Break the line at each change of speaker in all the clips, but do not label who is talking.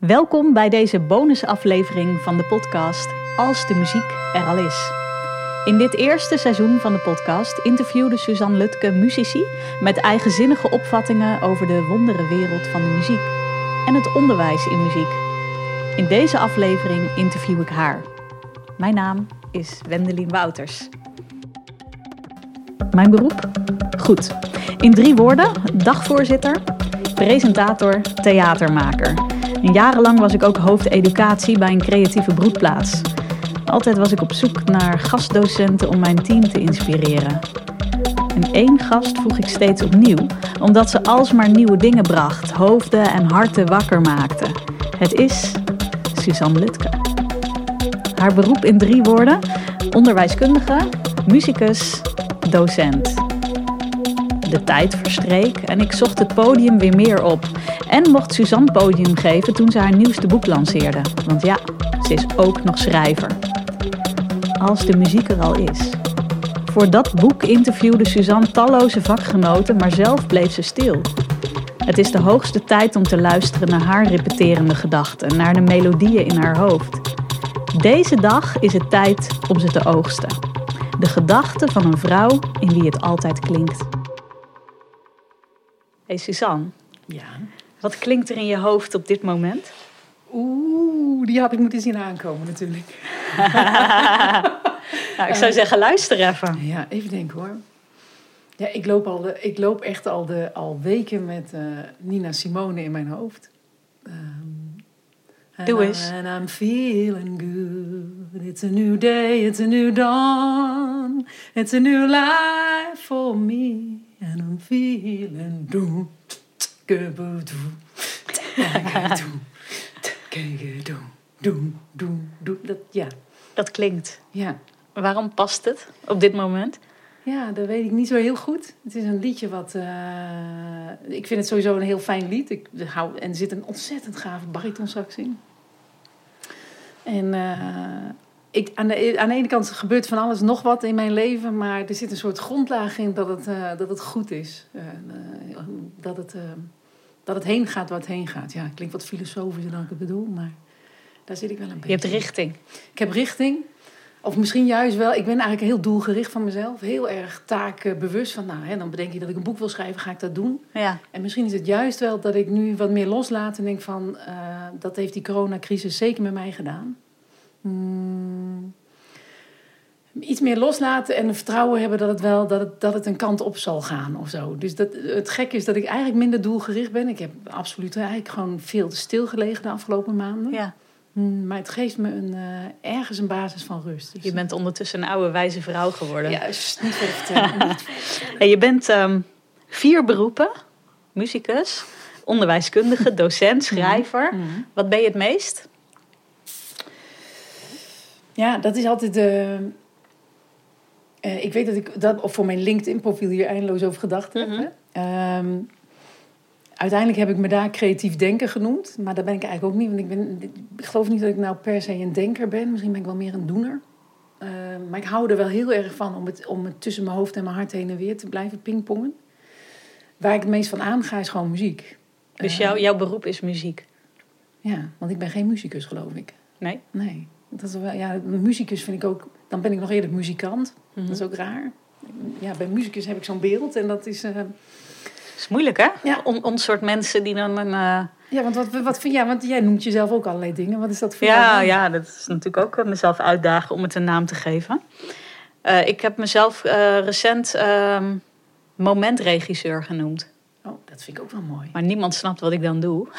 Welkom bij deze bonusaflevering van de podcast Als de muziek er al is. In dit eerste seizoen van de podcast interviewde Suzanne Lutke muzici met eigenzinnige opvattingen over de wondere wereld van de muziek en het onderwijs in muziek. In deze aflevering interview ik haar. Mijn naam is Wendelin Wouters. Mijn beroep? Goed. In drie woorden: dagvoorzitter, presentator, theatermaker. En jarenlang was ik ook hoofdeducatie bij een creatieve broedplaats. Altijd was ik op zoek naar gastdocenten om mijn team te inspireren. En één gast vroeg ik steeds opnieuw, omdat ze alsmaar nieuwe dingen bracht, hoofden en harten wakker maakte. Het is Suzanne Lutke. Haar beroep in drie woorden: onderwijskundige, muzikus, docent. De tijd verstreek en ik zocht het podium weer meer op. En mocht Suzanne podium geven toen ze haar nieuwste boek lanceerde. Want ja, ze is ook nog schrijver. Als de muziek er al is. Voor dat boek interviewde Suzanne talloze vakgenoten, maar zelf bleef ze stil. Het is de hoogste tijd om te luisteren naar haar repeterende gedachten, naar de melodieën in haar hoofd. Deze dag is het tijd om ze te oogsten. De gedachten van een vrouw in wie het altijd klinkt. Hey Suzanne,
Ja.
Wat klinkt er in je hoofd op dit moment?
Oeh, die had ik moeten zien aankomen natuurlijk.
Nou, ik zou zeggen, luister even.
Ja, even denken hoor. Ja, ik loop, al de, ik loop echt al, de, al weken met eh, Nina Simone in mijn hoofd. Ehm,
Doe eens.
And I'm feeling good. It's a new day, it's a new dawn. It's a new life for me. And I'm feeling doom. Doom. Doom, doom, doom. Dat, ja,
Dat klinkt.
ja.
Waarom past het op dit moment?
Ja, dat weet ik niet zo heel goed. Het is een liedje wat... eh, ik vind het sowieso een heel fijn lied. Ik hou, en er zit een ontzettend gave baritonsax in. En eh, ik, aan, de, aan de ene kant gebeurt van alles nog wat in mijn leven... maar er zit een soort grondlaag in dat het, eh, dat het goed is. Dat, het, dat het heen gaat wat heen gaat. Ja, het klinkt wat filosofischer dan ik het bedoel, maar... Daar zit ik wel een beetje
Je hebt
in.
richting.
Ik heb richting. Of misschien juist wel. Ik ben eigenlijk heel doelgericht van mezelf. Heel erg taakbewust. Van, nou, hè, dan bedenk je dat ik een boek wil schrijven, ga ik dat doen.
Ja.
En misschien is het juist wel dat ik nu wat meer loslaat. En denk van, eh, dat heeft die coronacrisis zeker met mij gedaan. Hmm. Iets meer loslaten en vertrouwen hebben dat het wel dat het, dat het een kant op zal gaan of zo. Dus dat, het gekke is dat ik eigenlijk minder doelgericht ben. Ik heb absoluut eigenlijk gewoon veel te stilgelegen de afgelopen maanden.
ja.
Hmm, Maar het geeft me een, eh, ergens een basis van rust. Dus
Je bent ondertussen een oude wijze vrouw geworden.
Juist, niet vertellen.
En je bent ehm, vier beroepen. Muzikus, onderwijskundige, docent, schrijver.
Mhm.
Wat ben je het meest?
Ja, dat is altijd. eh, eh, ik weet dat ik dat of voor mijn LinkedIn-profiel hier eindeloos over gedacht heb.
Mhm.
Ehm, uiteindelijk heb ik me daar creatief denken genoemd. Maar daar ben ik eigenlijk ook niet. Want ik, ben, ik geloof niet dat ik nou per se een denker ben. Misschien ben ik wel meer een doener. Ehm, maar ik hou er wel heel erg van om het, om het tussen mijn hoofd en mijn hart heen en weer te blijven pingpongen. Waar ik het meest van aanga is gewoon muziek.
Dus
Eh,
jouw, jouw beroep is muziek.
Ja, want ik ben geen muzikus, geloof ik.
Nee?
Nee. Dat is wel, ja, muzikus vind ik ook... Dan ben ik nog eerder muzikant.
Mhm.
Dat is ook raar. Ja, bij muzikus heb ik zo'n beeld. En dat is... eh,
is moeilijk, hè?
Ja.
On, ons soort mensen die dan een... eh,
ja, want wat, wat vind jij? Want jij noemt jezelf ook allerlei dingen. Wat is dat voor
Ja, ja, dat is natuurlijk ook eh, mezelf uitdagen om het een naam te geven. Ik heb mezelf recent ehm, momentregisseur genoemd.
Oh, dat vind ik ook wel mooi.
Maar niemand snapt wat ik dan doe.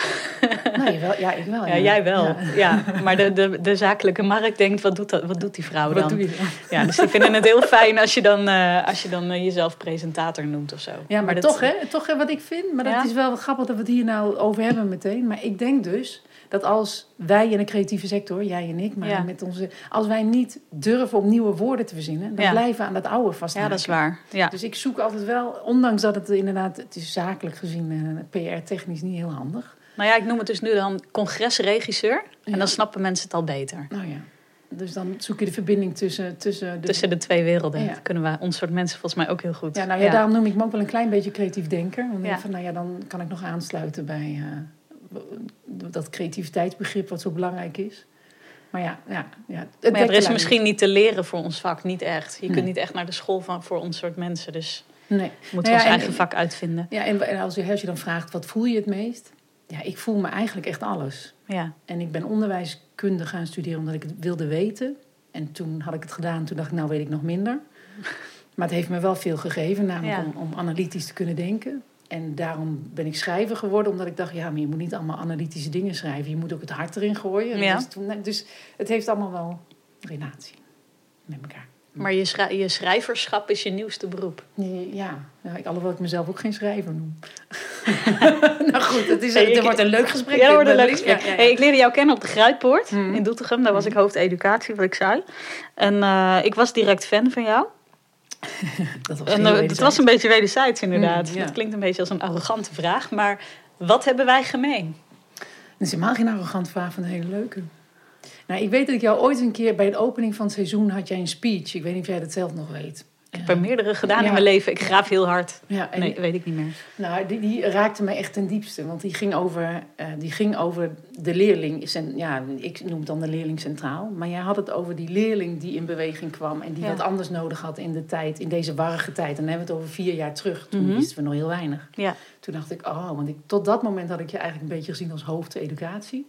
Nee, wel, ja, ik wel.
Ja, jij wel. Ja. maar de, de, de zakelijke markt denkt, wat doet, dat, wat doet die vrouw
Wat
dan?
doe je dan?
Ja, dus die vinden het heel fijn als je dan, eh, als je dan eh, jezelf presentator noemt of zo.
Ja, maar,
dat-
toch, hè? Toch hè, wat ik vind. Maar dat
Ja.
is wel grappig dat we het hier nou over hebben meteen. Maar ik denk dus dat als wij in de creatieve sector, jij en ik, maar
Ja.
met onze, als wij niet durven om nieuwe woorden te verzinnen, dan
Ja.
blijven we aan dat oude vasthouden.
Ja, dat is waar. Ja.
Dus ik zoek altijd wel, ondanks dat het inderdaad, het is zakelijk gezien, eh, PR-technisch niet heel handig.
Nou ja, ik noem het dus nu dan congresregisseur. En
Ja.
dan snappen mensen het al beter.
Nou ja, dus dan zoek je de verbinding tussen, tussen de...
Tussen de twee werelden.
Ja.
Dat kunnen we, ons soort mensen volgens mij ook heel goed.
Ja, nou ja, daarom noem ik me ook wel een klein beetje creatief denker. Want
Ja.
van, nou ja, dan kan ik nog aansluiten bij eh, dat creativiteitsbegrip wat zo belangrijk is. Maar ja, ja, ja het
Maar ja, er is misschien niet te leren voor ons vak, niet echt. Je
Nee.
kunt niet echt naar de school van, voor ons soort mensen. Dus
Nee.
we moeten
Nou ja,
ons
en-
eigen vak uitvinden.
Ja, en, en als, je, als je dan vraagt, wat voel je het meest? Ja, ik voel me eigenlijk echt alles.
Ja,
En ik ben onderwijskunde gaan studeren omdat ik het wilde weten. En toen had ik het gedaan, toen dacht ik, nou weet ik nog minder. Maar het heeft me wel veel gegeven, namelijk
Ja.
om, om analytisch te kunnen denken. En daarom ben ik schrijver geworden, omdat ik dacht, ja, maar je moet niet allemaal analytische dingen schrijven. Je moet ook het hart erin gooien. En
Ja.
Dus, toen, dus het heeft allemaal wel relatie met elkaar.
maar je, schrij- je schrijverschap is je nieuwste beroep.
Ja, ja ik, alhoewel ik mezelf ook geen schrijver noem. nou goed, het, is,
Hey,
het
ik-
wordt een leuk gesprek.
Ja, wordt een leuk gesprek.
Ja, ja, ja.
Hey, ik leerde jou kennen op de Gruitpoort
Mhm.
in Doetinchem. Daar was ik hoofdeducatie, wat ik zei. En eh, ik was direct fan van jou.
Dat was
En
heel
eh, was een beetje wederzijds inderdaad.
Mm, ja.
Dat klinkt een beetje als een arrogante vraag. Maar wat hebben wij gemeen?
Dat is helemaal geen arrogant vraag van een hele leuke. Nou, ik weet dat ik jou ooit een keer bij de opening van het seizoen had jij een speech. Ik weet niet of jij dat zelf nog weet.
Ik heb er meerdere gedaan in mijn leven. Ik graaf heel hard.
Ja, en
Nee, weet ik niet meer.
nou, die, die raakte mij echt ten diepste. Want die ging over, eh, die ging over de leerling. Ja, ik noem het dan de leerling centraal. Maar jij had het over die leerling die in beweging kwam. En die
Ja.
wat anders nodig had in de tijd, in deze warrige tijd. En dan hebben we het over vier jaar terug. Toen
Mhm.
wisten we nog heel weinig.
Ja.
Toen dacht ik, oh, want ik, tot dat moment had ik je eigenlijk een beetje gezien als hoofd educatie.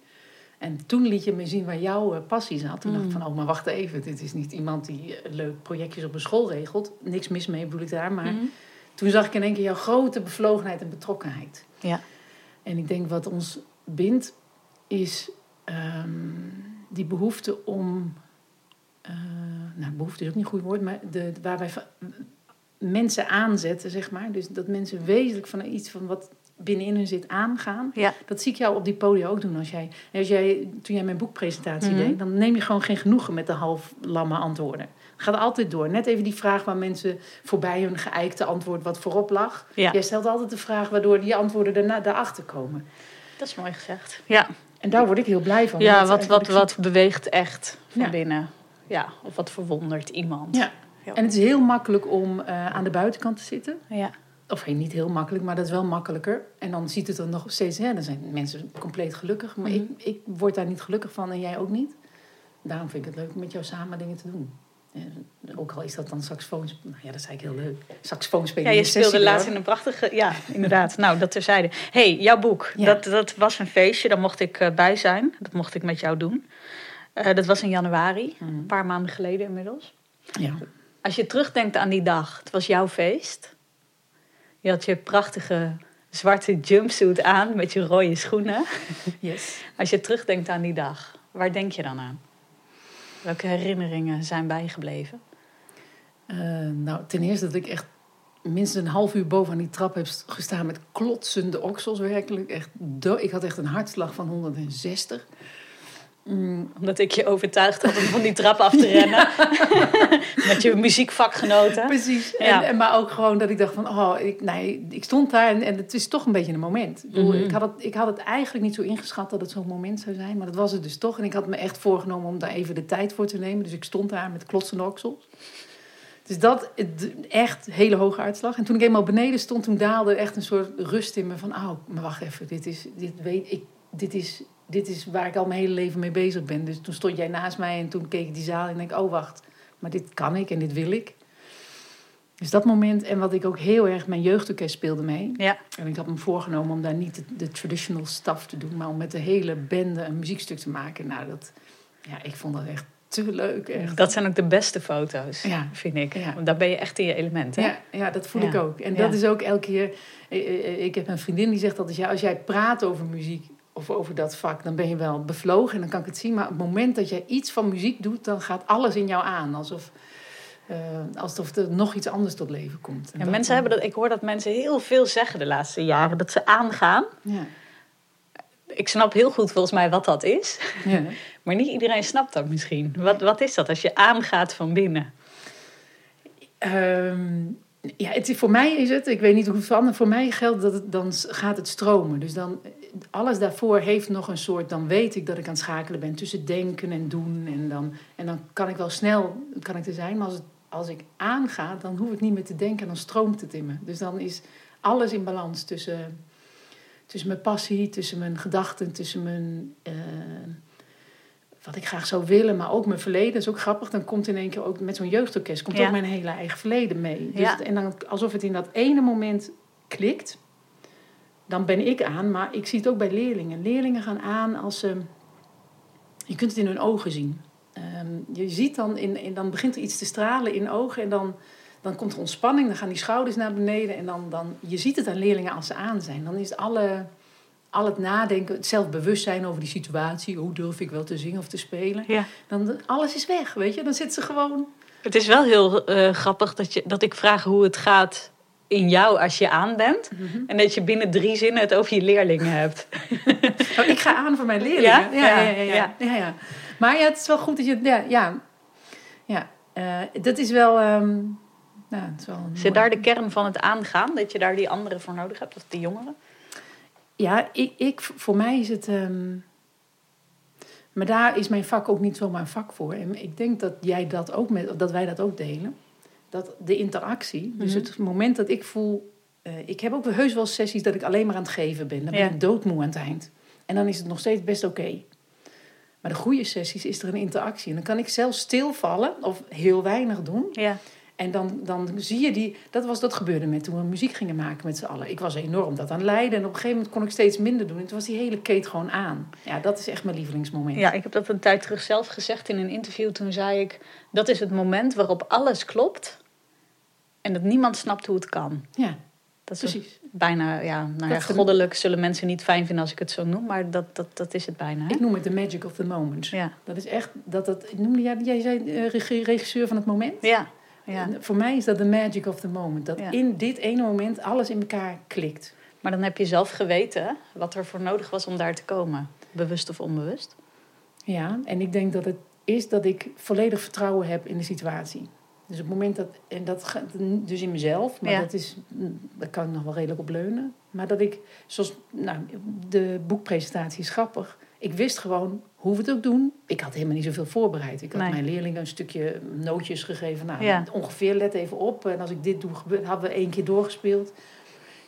En toen liet je me zien waar jouw eh, passie zat. Toen dacht ik van, oh, maar wacht even. Dit is niet iemand die eh, leuk projectjes op een school regelt. Niks mis mee bedoel ik daar. Maar
Mhm.
toen zag ik in één keer jouw grote bevlogenheid en betrokkenheid.
Ja.
En ik denk wat ons bindt, is ehm, die behoefte om... eh, nou, behoefte is ook niet een goed woord, maar de, waar wij va- mensen aanzetten, zeg maar. Dus dat mensen wezenlijk van iets van wat binnenin hun zit aangaan.
Ja.
Dat zie ik jou op die podium ook doen. Als jij, als jij, toen jij mijn boekpresentatie
Mhm.
deed, dan neem je gewoon geen genoegen met de half lamme antwoorden. Het gaat altijd door. Net even die vraag waar mensen voorbij hun geëikte antwoord wat voorop lag.
Ja.
Jij stelt altijd de vraag waardoor die antwoorden daarna, daarachter komen.
Dat is mooi gezegd. Ja,
En daar word ik heel blij van.
ja wat, wat, wat beweegt echt van
Ja.
binnen. Ja, of wat verwondert iemand.
Ja.
Ja.
En het is heel makkelijk om eh, aan de buitenkant te zitten.
Ja.
Of hey, niet heel makkelijk, maar dat is wel makkelijker. En dan ziet het er nog steeds... Ja, dan zijn mensen compleet gelukkig. Maar
Mhm.
ik, ik word daar niet gelukkig van en jij ook niet. Daarom vind ik het leuk om met jou samen dingen te doen. En ook al is dat dan saxofoon... Nou ja, dat is eigenlijk heel leuk. Saxofoon spelen
Ja, je
de
speelde
sessie,
laatst
hoor.
in een prachtige... Ja, inderdaad. nou, dat terzijde. hey, jouw boek.
Ja.
Dat, dat was een feestje. Daar mocht ik eh, bij zijn. Dat mocht ik met jou doen. Eh, dat was in januari.
Mhm.
Een paar maanden geleden inmiddels.
Ja.
Als je terugdenkt aan die dag. Het was jouw feest. Je had je prachtige zwarte jumpsuit aan met je rode schoenen.
Yes.
Als je terugdenkt aan die dag. Waar denk je dan aan? Welke herinneringen zijn bijgebleven?
Eh, nou, ten eerste dat ik echt minstens een half uur boven die trap heb gestaan met klotsende oksels werkelijk. Echt ik had echt een hartslag van 160. Mm,
Omdat ik je overtuigd had om van die trap af te rennen. Met je muziekvakgenoten.
Precies.
Ja.
En, en, maar ook gewoon dat ik dacht van, oh, ik, nee, ik stond daar en, en het is toch een beetje een moment. Ik, bedoel,
Mhm.
ik, had het, ik had het eigenlijk niet zo ingeschat dat het zo'n moment zou zijn, maar dat was het dus toch. En ik had me echt voorgenomen om daar even de tijd voor te nemen. Dus ik stond daar met klotsende oksels. Dus dat, echt hele hoge uitslag. En toen ik eenmaal beneden stond, toen daalde echt een soort rust in me van, oh, maar wacht even, dit is, dit weet ik, dit is, dit is waar ik al mijn hele leven mee bezig ben. Dus toen stond jij naast mij en toen keek ik die zaal en denk, oh wacht, maar dit kan ik en dit wil ik. Dus dat moment, en wat ik ook heel erg, mijn jeugdorkest speelde mee.
Ja,
En ik had me voorgenomen om daar niet de, de traditional stuff te doen, maar om met de hele bende een muziekstuk te maken. Nou, dat, ja, ik vond dat echt te leuk. Echt.
dat zijn ook de beste foto's,
Ja.
vind ik.
Ja.
Want daar ben je echt in je element, hè?
Ja, ja, dat voel
Ja.
ik ook. En dat is ook elke keer. eh, eh, Ik heb een vriendin die zegt dat ja, als jij praat over muziek of over dat vak, dan ben je wel bevlogen en dan kan ik het zien. Maar op het moment dat jij iets van muziek doet, dan gaat alles in jou aan. Alsof, eh, alsof er nog iets anders tot leven komt.
En mensen hebben dat, ik hoor dat mensen heel veel zeggen de laatste jaren, dat ze aangaan.
Ja.
Ik snap heel goed volgens mij wat dat is.
Ja.
Maar niet iedereen snapt dat misschien. Wat, wat is dat als je aangaat van binnen?
Ehm, ja, het, voor mij is het, ik weet niet hoe het voor mij geldt dat het, dan gaat het stromen. Dus dan, alles daarvoor heeft nog een soort, dan weet ik dat ik aan het schakelen ben tussen denken en doen. En dan, en dan kan ik wel snel, kan ik er zijn, maar als, het, als ik aanga, dan hoef ik niet meer te denken en dan stroomt het in me. Dus dan is alles in balans tussen, tussen mijn passie, tussen mijn gedachten, tussen mijn. eh, wat ik graag zou willen, maar ook mijn verleden. Dat is ook grappig. Dan komt in één keer ook met zo'n jeugdorkest komt
Ja.
ook mijn hele eigen verleden mee. Dus
Ja.
en dan alsof het in dat ene moment klikt, dan ben ik aan. Maar ik zie het ook bij leerlingen. Leerlingen gaan aan als ze. Je kunt het in hun ogen zien. Ehm, je ziet dan, in, in, dan begint er iets te stralen in ogen en dan, dan komt er ontspanning. Dan gaan die schouders naar beneden en dan, dan, je ziet het aan leerlingen als ze aan zijn. Dan is alle, al het nadenken, het zelfbewustzijn over die situatie. Hoe durf ik wel te zingen of te spelen?
Ja.
Dan, alles is weg, weet je. Dan zit ze gewoon...
Het is wel heel eh, grappig dat, je, dat ik vraag hoe het gaat in jou als je aan bent. En dat je binnen drie zinnen het over je leerlingen hebt.
Oh, ik ga aan voor mijn leerlingen.
Ja?
Ja, ja,
Ja,
ja. ja. Maar ja, het is wel goed dat je... Ja, ja, ja eh, dat is wel... ehm, nou, het is wel
Zit daar de kern van het aangaan? Dat je daar die anderen voor nodig hebt? Of die jongeren?
Ja, ik, ik, voor mij is het. ehm, maar daar is mijn vak ook niet zomaar een vak voor. En ik denk dat jij dat ook met, dat wij dat ook delen. Dat de interactie, dus
Mhm.
het moment dat ik voel. eh, ik heb ook heus wel sessies dat ik alleen maar aan het geven ben. Dan ben
Ja.
ik doodmoe aan het eind. En dan is het nog steeds best oké. Maar de goede sessies is er een interactie. En dan kan ik zelfs stilvallen of heel weinig doen.
Ja.
En dan, dan zie je die. Dat was dat gebeurde met toen we muziek gingen maken met z'n allen. Ik was enorm dat aan leiden. En op een gegeven moment kon ik steeds minder doen. En toen was die hele keet gewoon aan. Ja, dat is echt mijn lievelingsmoment.
ja, ik heb dat een tijd terug zelf gezegd in een interview. Toen zei ik, dat is het moment waarop alles klopt. En dat niemand snapt hoe het kan.
Ja,
Dat is
precies.
bijna, ja, nou ja, goddelijk zullen mensen niet fijn vinden als ik het zo noem. Maar dat, dat, dat is het bijna. Hè?
Ik noem het de magic of the moment.
Ja.
Dat is echt. Dat, dat, noemde jij, jij zei eh, regisseur van het moment?
Ja. Ja.
Voor mij is dat de magic of the moment. Dat
Ja.
in dit ene moment alles in elkaar klikt.
Maar dan heb je zelf geweten wat er voor nodig was om daar te komen. Bewust of onbewust.
Ja, en ik denk dat het is dat ik volledig vertrouwen heb in de situatie. Dus op het moment dat, en dat gaat dus in mezelf, maar
Ja.
dat is, daar kan ik nog wel redelijk op leunen. Maar dat ik, zoals, nou, de boekpresentatie is grappig. Ik wist gewoon hoe we het ook doen. Ik had helemaal niet zoveel voorbereid. Ik had
Nee.
mijn leerlingen een stukje nootjes gegeven. Nou,
Ja.
ongeveer let even op. En als ik dit doe, hadden we één keer doorgespeeld.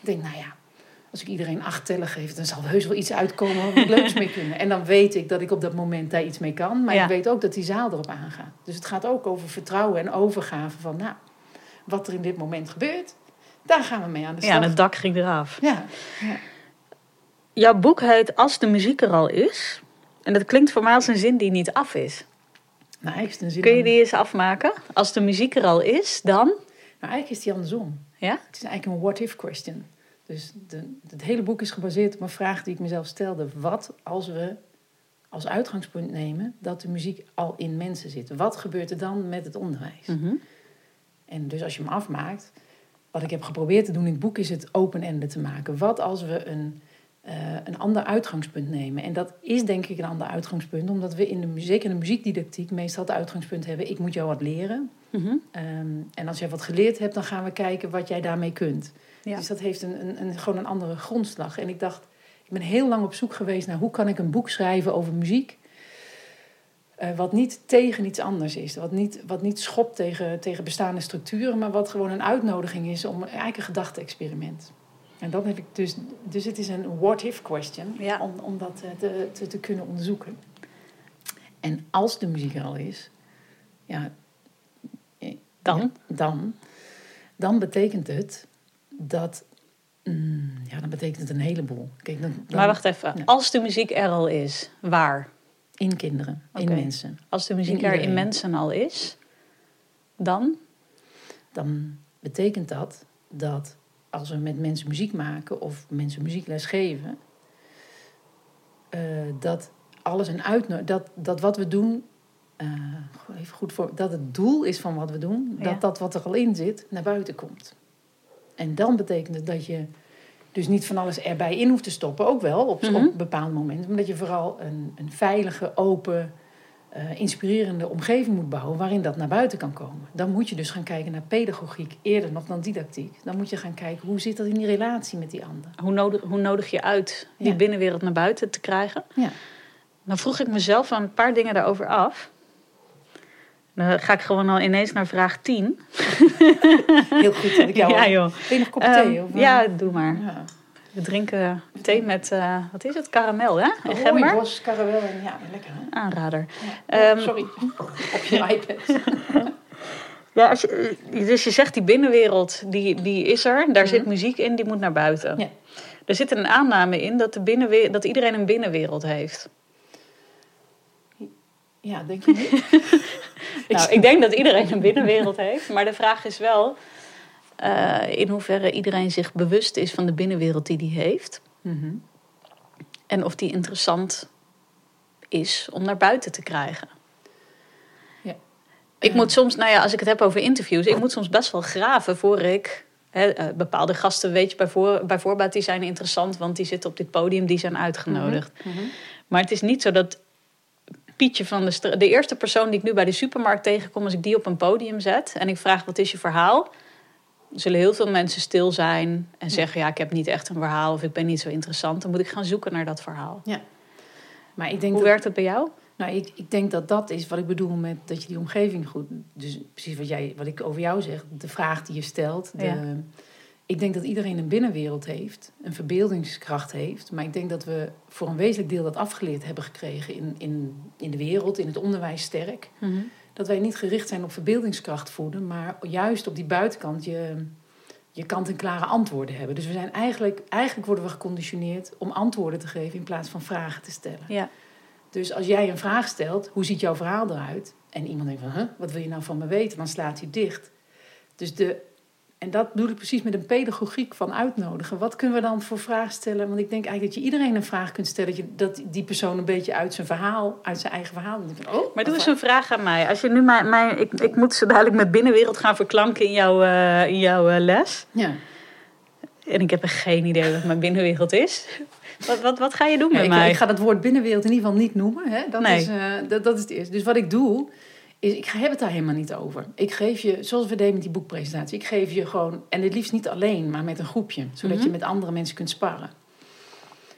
Ik denk, nou ja, als ik iedereen acht tellen geef, dan zal er heus wel iets uitkomen waar we leuks mee kunnen. En dan weet ik dat ik op dat moment daar iets mee kan. Maar
Ja.
ik weet ook dat die zaal erop aangaat. Dus het gaat ook over vertrouwen en overgave van, nou, wat er in dit moment gebeurt, daar gaan we mee aan de
Ja,
slag.
en het dak ging eraf.
Ja, ja.
Jouw boek heet Als de muziek er al is. En dat klinkt voor mij als een zin die niet af is.
Nou, eigenlijk is het een zin
Kun je die eens afmaken? Als de muziek er al is, dan?
Nou, eigenlijk is die andersom.
Ja?
Het is eigenlijk een what-if question. Dus de, het hele boek is gebaseerd op een vraag die ik mezelf stelde. Wat als we als uitgangspunt nemen dat de muziek al in mensen zit? Wat gebeurt er dan met het onderwijs?
Mhm.
En dus als je hem afmaakt, wat ik heb geprobeerd te doen in het boek is het open-ended te maken. Wat als we een, eh, een ander uitgangspunt nemen? En dat is denk ik een ander uitgangspunt, omdat we in de, mu- zeker in de muziekdidactiek meestal het uitgangspunt hebben: ik moet jou wat leren.
Mhm.
Ehm, en als jij wat geleerd hebt, dan gaan we kijken wat jij daarmee kunt.
Ja.
Dus dat heeft een, een, een, gewoon een andere grondslag. En ik dacht, ik ben heel lang op zoek geweest naar hoe kan ik een boek schrijven over muziek. eh, wat niet tegen iets anders is. Wat niet, wat niet schopt tegen, tegen bestaande structuren, maar wat gewoon een uitnodiging is om eigenlijk een gedachte-experiment. En dat heb ik dus. Dus het is een what-if question
Ja.
om, om dat eh, te, te, te kunnen onderzoeken. En als de muziek er al is, ja,
Dan?
ja, dan, dan betekent het dat. mm, ja, dan betekent het een heleboel. Kijk, dan, dan-
Maar wacht even.
Ja.
Als de muziek er al is, waar?
In kinderen, in mensen.
Als de muziek
In
er in mensen al is, dan?
Dan betekent dat dat als we met mensen muziek maken of mensen muziekles geven, eh, dat alles een uitnodiging, dat, dat wat we doen, eh, even goed voor, dat het doel is van wat we doen,
Ja.
dat dat wat er al in zit naar buiten komt. En dan betekent het dat je dus niet van alles erbij in hoeft te stoppen, ook wel op,
Mhm.
op een bepaald maar dat je vooral een, een veilige, open, eh, inspirerende omgeving moet bouwen waarin dat naar buiten kan komen. Dan moet je dus gaan kijken naar pedagogiek eerder nog dan didactiek. Dan moet je gaan kijken hoe zit dat in die relatie met die ander.
Hoe nodig, hoe nodig je uit die
Ja.
binnenwereld naar buiten te krijgen?
Ja.
Dan vroeg ik mezelf een paar dingen daarover af. Dan ga ik gewoon al ineens naar vraag 10.
Heel goed dat ik jou...
ja, joh.
Ben je nog een kopje
Ehm,
thee? Of, eh?
ja, doe maar.
Ja.
We drinken thee met, uh, wat is het, karamel, hè?
En gember. karamel en ja, lekker hè?
Aanrader.
Ja. Um, Sorry, op je iPad.
ja, als je, dus je zegt die binnenwereld, die, die is er. Daar zit muziek in, die moet naar buiten. Ja. Er zit een aanname in dat, de binnenwereld, dat iedereen een binnenwereld heeft.
Ja, denk je niet?
nou, ik denk dat iedereen een binnenwereld heeft. Maar de vraag is wel uh, in hoeverre iedereen zich bewust is van de binnenwereld die hij heeft. Mhm. En of die interessant is om naar buiten te krijgen. Ja. Ik moet soms, nou ja, als ik het heb over interviews, ik moet soms best wel graven voor ik. Hè, uh, bepaalde gasten weet je bijvoor, bijvoorbeeld, die zijn interessant, want die zitten op dit podium, die zijn uitgenodigd. Mhm. Mhm. Maar het is niet zo dat Pietje van de De eerste persoon die ik nu bij de supermarkt tegenkom, als ik die op een podium zet en ik vraag wat is je verhaal, zullen heel veel mensen stil zijn en zeggen: ja, ik heb niet echt een verhaal of ik ben niet zo interessant. Dan moet ik gaan zoeken naar dat verhaal. Ja. Maar ik denk Hoe werkt het bij jou?
Nou, ik, ik denk dat dat is wat ik bedoel met dat je die omgeving goed. Dus precies wat, jij, wat ik over jou zeg, de vraag die je stelt. De, Ik denk dat iedereen een binnenwereld heeft, een verbeeldingskracht heeft. Maar ik denk dat we voor een wezenlijk deel dat afgeleerd hebben gekregen in, in, in de wereld, in het onderwijs sterk. Mm dat wij niet gericht zijn op verbeeldingskracht voeden, maar juist op die buitenkant je, je kant-en-klare antwoorden hebben. Dus we zijn eigenlijk, eigenlijk worden we geconditioneerd om antwoorden te geven in plaats van vragen te stellen. Ja. Dus als jij een vraag stelt, hoe ziet jouw verhaal eruit? En iemand denkt van, huh, wat wil je nou van me weten? Dan slaat hij dicht. Dus de, en dat bedoel ik precies met een pedagogiek van uitnodigen. Wat kunnen we dan voor vragen stellen? Want ik denk eigenlijk dat je iedereen een vraag kunt stellen. Dat, je, dat die persoon een beetje uit zijn verhaal, uit zijn eigen verhaal.
Oh, maar doe eens een vraag aan mij. Als je nu mijn, mijn, ik, ik moet zo dadelijk met binnenwereld gaan verklanken in jouw, uh, in jouw uh, les. Ja. En ik heb er geen idee wat mijn binnenwereld is. Wat, wat, wat ga je doen met
ik,
mij?
Ik ga dat woord binnenwereld in ieder geval niet noemen. Hè? Dat, nee. is, uh, dat, dat is het eerste. Dus wat ik doe, is, ik heb het daar helemaal niet over. Ik geef je, zoals we deden met die boekpresentatie, ik geef je gewoon, en het liefst niet alleen, maar met een groepje, zodat je mhm. met andere mensen kunt sparren.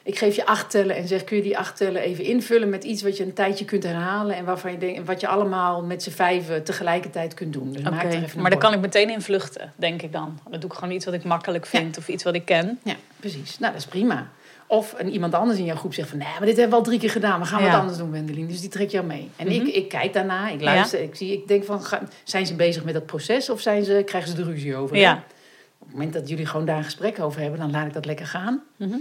Ik geef je acht tellen en zeg: kun je die acht tellen even invullen met iets wat je een tijdje kunt herhalen en waarvan je denkt, wat je allemaal met z'n vijven tegelijkertijd kunt doen.
Dus maak er even maar dan kan ik meteen in vluchten, denk ik dan. Dan doe ik gewoon iets wat ik makkelijk vind of iets wat ik ken.
Ja, precies. Nou, dat is prima. Of een, iemand anders in jouw groep zegt van... nee, maar dit hebben we al drie keer gedaan. We gaan wat anders doen, Wendelin. Dus die trek jou mee. En ik, mhm. ik kijk daarna, ik luister, ik zie... Ik denk van, zijn ze bezig met dat proces... of zijn ze, krijgen ze de ruzie over? Ja. Op het moment dat jullie gewoon daar een gesprek over hebben... dan laat ik dat lekker gaan. Mhm.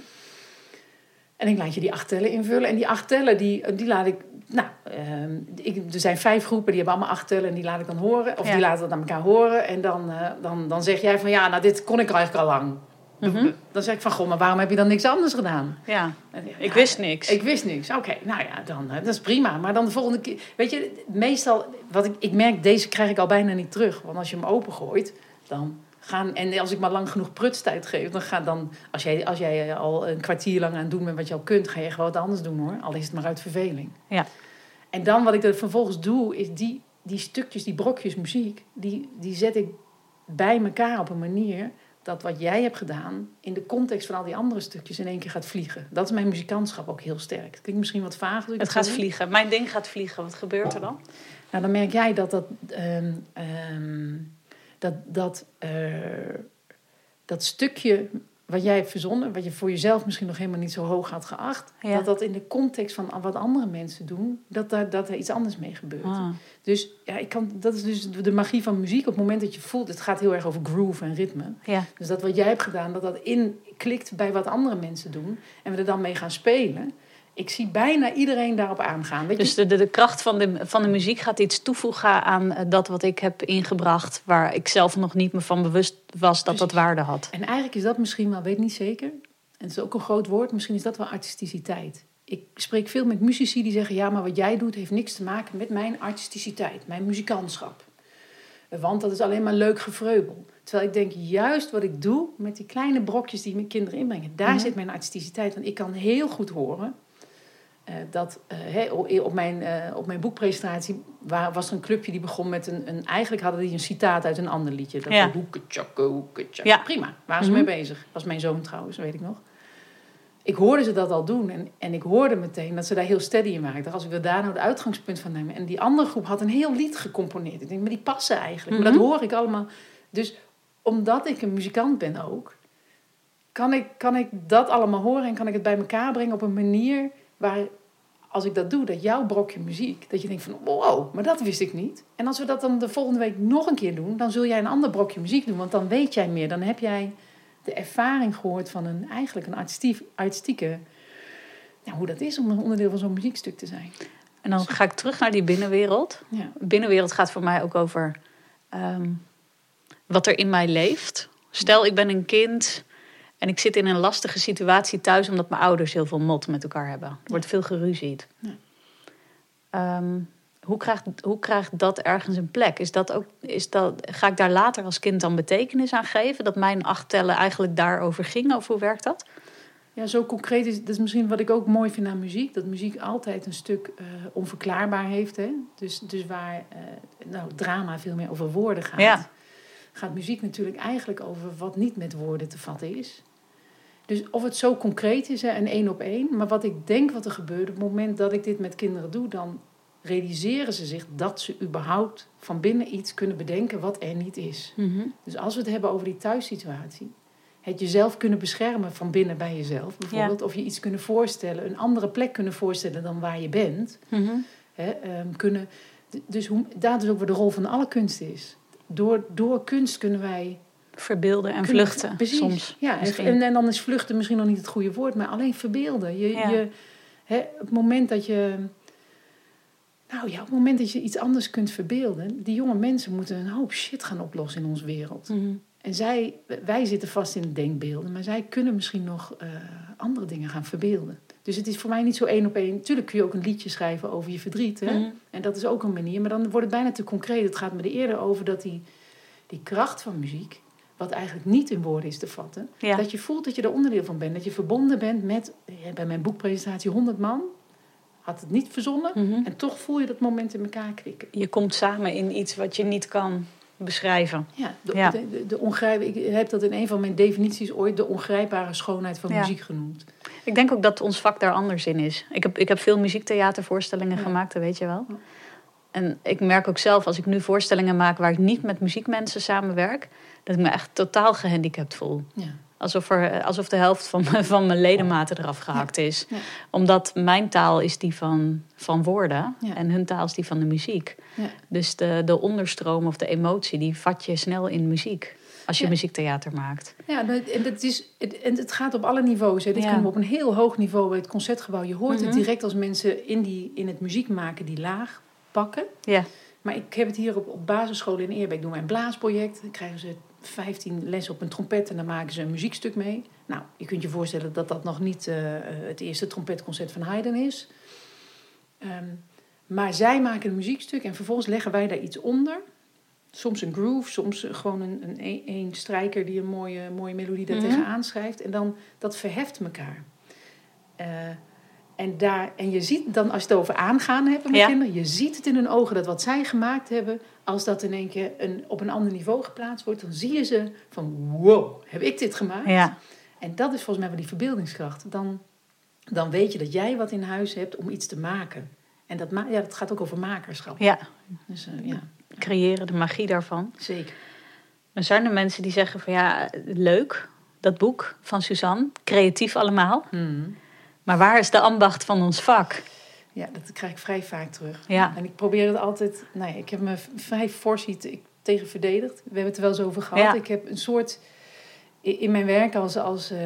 En ik laat je die acht tellen invullen. En die acht tellen, die, die laat ik... Nou, ehm, ik, er zijn vijf groepen, die hebben allemaal acht tellen... en die laat ik dan horen. Of die laten dat aan elkaar horen. En dan, uh, dan, dan zeg jij van... ja, nou, dit kon ik eigenlijk al lang. Mhm. Dan zeg ik van, goh, maar waarom heb je dan niks anders gedaan?
Ja, ik wist niks.
Ik wist niks. Oké, nou ja, dan, dat is prima. Maar dan de volgende keer... Weet je, meestal... Wat ik, ik merk, deze krijg ik al bijna niet terug. Want als je hem opengooit, dan gaan... En als ik maar lang genoeg prutstijd geef, dan ga dan... Als jij, als jij al een kwartier lang aan het doen bent wat je al kunt... ga je gewoon wat anders doen, hoor. Al is het maar uit verveling. Ja. En dan wat ik er vervolgens doe, is die, die stukjes, die brokjes muziek... Die, die zet ik bij elkaar op een manier dat wat jij hebt gedaan in de context van al die andere stukjes in één keer gaat vliegen. Dat is mijn muzikantschap ook heel sterk. Het klinkt misschien wat vaag.
Het gaat vliegen. Mijn ding gaat vliegen. Wat gebeurt er dan?
Nou, dan merk jij dat dat, um, um, dat, dat, uh, dat stukje wat jij hebt verzonnen, wat je voor jezelf misschien nog helemaal niet zo hoog had geacht, dat dat in de context van wat andere mensen doen, dat daar, dat er iets anders mee gebeurt. Ah. Dus ja, ik kan, dat is dus de magie van muziek. Op het moment dat je voelt, het gaat heel erg over groove en ritme. Ja. Dus dat wat jij hebt gedaan, dat dat inklikt bij wat andere mensen doen en we er dan mee gaan spelen ik zie bijna iedereen daarop aangaan.
Weet dus de, de, de, kracht van de, van de muziek gaat iets toevoegen aan eh, dat wat ik heb ingebracht, waar ik zelf nog niet me van bewust was dat dat waarde had.
En eigenlijk is dat misschien wel, weet niet zeker, en het is ook een groot woord, misschien is dat wel artisticiteit. Ik spreek veel met muzici die zeggen: ja, maar wat jij doet heeft niks te maken met mijn artisticiteit, mijn muzikantschap. Want dat is alleen maar leuk gevreubel. Terwijl ik denk, juist wat ik doe met die kleine brokjes die mijn kinderen inbrengen, daar mhm. zit mijn artisticiteit. Want ik kan heel goed horen uh, dat uh, op, mijn, uh, op mijn boekpresentatie waar, was er een clubje die begon met een, een. Eigenlijk hadden die een citaat uit een ander liedje. Dat ja. ja. Prima, waren ze mee mhm. bezig. Was mijn zoon trouwens, weet ik nog. Ik hoorde ze dat al doen en, en ik hoorde meteen dat ze daar heel steady in waren. Ik dacht, als we daar nou het uitgangspunt van nemen. En die andere groep had een heel lied gecomponeerd. Ik denk, maar die passen eigenlijk. Maar dat mhm. hoor ik allemaal. Dus omdat ik een muzikant ben ook, kan ik, kan ik dat allemaal horen en kan ik het bij elkaar brengen op een manier waar, als ik dat doe, dat jouw brokje muziek, dat je denkt van wow, maar dat wist ik niet. En als we dat dan de volgende week nog een keer doen, dan zul jij een ander brokje muziek doen, want dan weet jij meer. Dan heb jij de ervaring gehoord van een, eigenlijk een artistiek, artistieke, nou, hoe dat is om een onderdeel van zo'n muziekstuk te zijn.
En dan ga ik terug naar die binnenwereld.
Ja.
Binnenwereld gaat voor mij ook over ehm, wat er in mij leeft. Stel, ik ben een kind en ik zit in een lastige situatie thuis omdat mijn ouders heel veel mot met elkaar hebben. Er wordt veel geruzied.
Ja.
Ehm, hoe, krijgt, hoe krijgt dat ergens een plek? Is dat ook, is dat, ga ik daar later als kind dan betekenis aan geven? Dat mijn acht tellen eigenlijk daarover ging? Of hoe werkt dat?
Ja, zo concreet is dat is misschien wat ik ook mooi vind aan muziek. Dat muziek altijd een stuk eh, onverklaarbaar heeft. Hè? Dus, dus waar eh, nou, drama veel meer over woorden gaat,
Ja.
gaat muziek natuurlijk eigenlijk over wat niet met woorden te vatten is. Dus of het zo concreet is hè, en één op één. Maar wat ik denk wat er gebeurt op het moment dat ik dit met kinderen doe, dan realiseren ze zich dat ze überhaupt van binnen iets kunnen bedenken wat er niet is. Dus als we het hebben over die thuissituatie, het jezelf kunnen beschermen van binnen bij jezelf, bijvoorbeeld, of je iets kunnen voorstellen, een andere plek kunnen voorstellen dan waar je bent, hè, ehm, kunnen. Dus hoe, dat is ook wat de rol van alle kunst is. Door, door kunst kunnen wij
Verbeelden en vluchten
Precies.
soms.
Ja, en, en, dan is vluchten misschien nog niet het goede woord, maar alleen verbeelden. Je,
Ja.
je, hè, het moment dat je. Nou ja, op het moment dat je iets anders kunt verbeelden. Die jonge mensen moeten een hoop shit gaan oplossen in onze wereld.
Mhm.
En zij, wij zitten vast in denkbeelden, maar zij kunnen misschien nog eh, andere dingen gaan verbeelden. Dus het is voor mij niet zo één op één. Tuurlijk kun je ook een liedje schrijven over je verdriet. Hè?
Mhm.
En dat is ook een manier. Maar dan wordt het bijna te concreet. Het gaat me er eerder over dat die, die kracht van muziek, wat eigenlijk niet in woorden is te vatten,
Ja.
dat je voelt dat je er onderdeel van bent. Dat je verbonden bent met, bij mijn boekpresentatie, 100 man. Had het niet verzonnen.
Mhm.
En toch voel je dat moment in elkaar krikken.
Je komt samen in iets wat je niet kan beschrijven.
Ja, de,
Ja.
De, de, de ongrijp, ik heb dat in een van mijn definities ooit de ongrijpbare schoonheid van
Ja.
muziek genoemd.
Ik denk ook dat ons vak daar anders in is. Ik heb, ik heb veel muziektheatervoorstellingen
Ja.
gemaakt, dat weet je wel. En ik merk ook zelf, als ik nu voorstellingen maak waar ik niet met muziekmensen samenwerk, dat ik me echt totaal gehandicapt voel.
Ja.
Alsof, er, alsof de helft van, mijn- van mijn ledematen eraf gehakt is.
Ja.
Omdat mijn taal is die van, van woorden en hun taal is die van de muziek.
Ja.
Dus de, de onderstroom of de emotie, die vat je snel in muziek. Als je
Ja.
muziektheater maakt.
Ja, dat- en het, is, het, en het gaat op alle niveaus. Hè. Dit
Ja.
kunnen we op een heel hoog niveau bij het concertgebouw. Je hoort
Mhm.
het direct als mensen in, die, in het muziek maken die laag pakken.
Ja.
Maar ik heb het hier op, op basisscholen in Eerbeek. Ik doe mijn blaasproject. Dan krijgen ze 15 lessen op een trompet en dan maken ze een muziekstuk mee. Nou, je kunt je voorstellen dat dat nog niet eh, eh, het eerste trompetconcert van Haydn is. Ehm, maar zij maken een muziekstuk en vervolgens leggen wij daar iets onder. Soms een groove, soms gewoon een, een, een, een strijker die een mooie, mooie melodie daar
Mhm.
tegenaan schrijft. En dan, dat verheft elkaar. Eh, en, daar, en je ziet dan, als je het over aangaan hebben met
Ja.
kinderen, je ziet het in hun ogen dat wat zij gemaakt hebben, als dat in één keer een, op een ander niveau geplaatst wordt, dan zie je ze van wow, heb ik dit gemaakt?
Ja.
En dat is volgens mij wel die verbeeldingskracht. Dan, dan weet je dat jij wat in huis hebt om iets te maken. En dat, ma- ja, dat gaat ook over makerschap.
ja,
Dus eh, ja,
creëren, de magie daarvan.
zeker.
Dan zijn er mensen die zeggen van ja, leuk, dat boek van Suzanne, creatief allemaal.
Hmm.
Maar waar is de ambacht van ons vak?
Ja, dat krijg ik vrij vaak terug.
Ja,
En ik probeer het altijd... Nou ja, ik heb me vrij fors te- tegen verdedigd. We hebben het er wel eens over gehad.
Ja.
Ik heb een soort... In mijn werk als, als eh,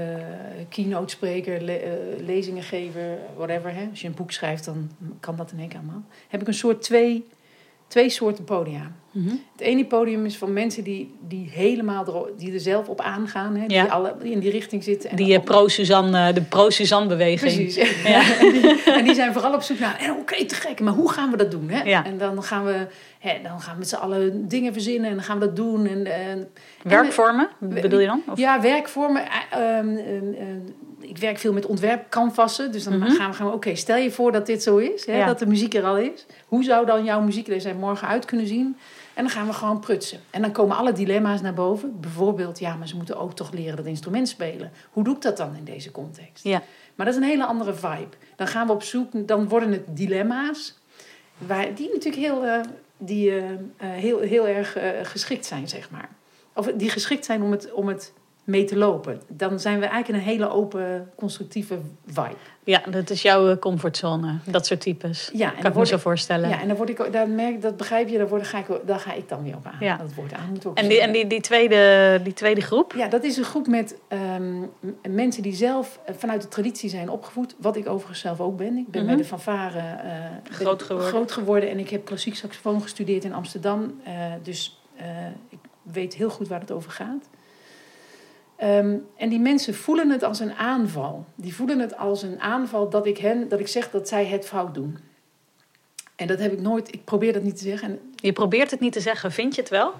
keynote spreker, le- eh, lezingengever, whatever. Hè? Als je een boek schrijft, dan kan dat in één keer allemaal. Heb ik een soort twee, twee soorten podia.
Mhm.
Het ene podium is van mensen die, die helemaal er, die er zelf op aangaan. Hè? Die,
Ja.
alle, die in die richting zitten. En
die eh, pro-Suzanne, de pro-Suzanne-beweging.
Precies.
Ja.
en, die, en die zijn vooral op zoek naar, en oké, te gek, maar hoe gaan we dat doen? Hè?
Ja.
En dan gaan we, hè, dan gaan we met z'n allen dingen verzinnen en dan gaan we dat doen. En, en,
Werkvormen, bedoel je dan? Of?
ja, werkvormen. eh, ehm, ehm, ehm, ik werk veel met ontwerpcanvassen. Dus dan
Mhm.
gaan we, gaan we oké, stel je voor dat dit zo is. Hè,
Ja.
Dat de muziek er al is. Hoe zou dan jouw muziekles er morgen uit kunnen zien? En dan gaan we gewoon prutsen. En dan komen alle dilemma's naar boven. Bijvoorbeeld, ja, maar ze moeten ook toch leren dat instrument spelen. Hoe doe ik dat dan in deze context?
Ja.
Maar dat is een hele andere vibe. Dan gaan we op zoek, dan worden het dilemma's. Waar, die natuurlijk heel, eh, die, eh, eh, heel, heel erg geschikt zijn, zeg maar. Of die geschikt zijn om het, om het mee te lopen. Dan zijn we eigenlijk een hele open, constructieve vibe.
Ja, dat is jouw eh, comfortzone, dat soort types.
Ja, en
kan
dan
ik me zo voorstellen.
Ja, en dan word ik, daar merk, dat begrijp je, daar, word, ga ik, daar ga ik dan weer op aan.
Ja.
Dat woord aan moet ook
En, die, en die, die, tweede, die tweede groep?
Ja, dat is een groep met ehm, mensen die zelf eh, vanuit de traditie zijn opgevoed. Wat ik overigens zelf ook ben. Ik ben
Mhm.
bij de fanfare ben
Groot geworden.
groot geworden. En ik heb klassiek saxofoon gestudeerd in Amsterdam. Dus ik weet heel goed waar het over gaat. Ehm, en die mensen voelen het als een aanval. Die voelen het als een aanval dat ik, hen, dat ik zeg dat zij het fout doen. En dat heb ik nooit, ik probeer dat niet te zeggen. En
Je probeert het niet te zeggen, vind je het wel?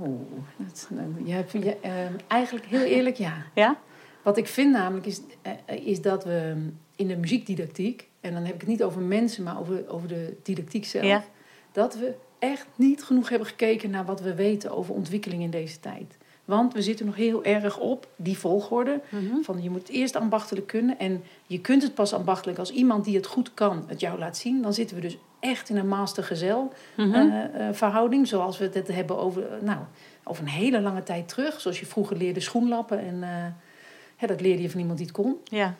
Oh, dat, nou, je hebt, je, ehm, eigenlijk heel eerlijk, ja.
Ja?
Wat ik vind namelijk is, eh, is dat we in de muziekdidactiek, en dan heb ik het niet over mensen, maar over, over de didactiek zelf,
Ja.
dat we echt niet genoeg hebben gekeken naar wat we weten over ontwikkeling in deze tijd. Want we zitten nog heel erg op die volgorde.
Mhm.
Van je moet het eerst ambachtelijk kunnen. En je kunt het pas ambachtelijk als iemand die het goed kan het jou laat zien. Dan zitten we dus echt in een master-gezel
Mhm.
eh, eh, verhouding. Zoals we het hebben over, eh, nou, over een hele lange tijd terug. Zoals je vroeger leerde schoenlappen. En hè, dat leerde je van iemand die het kon.
ja.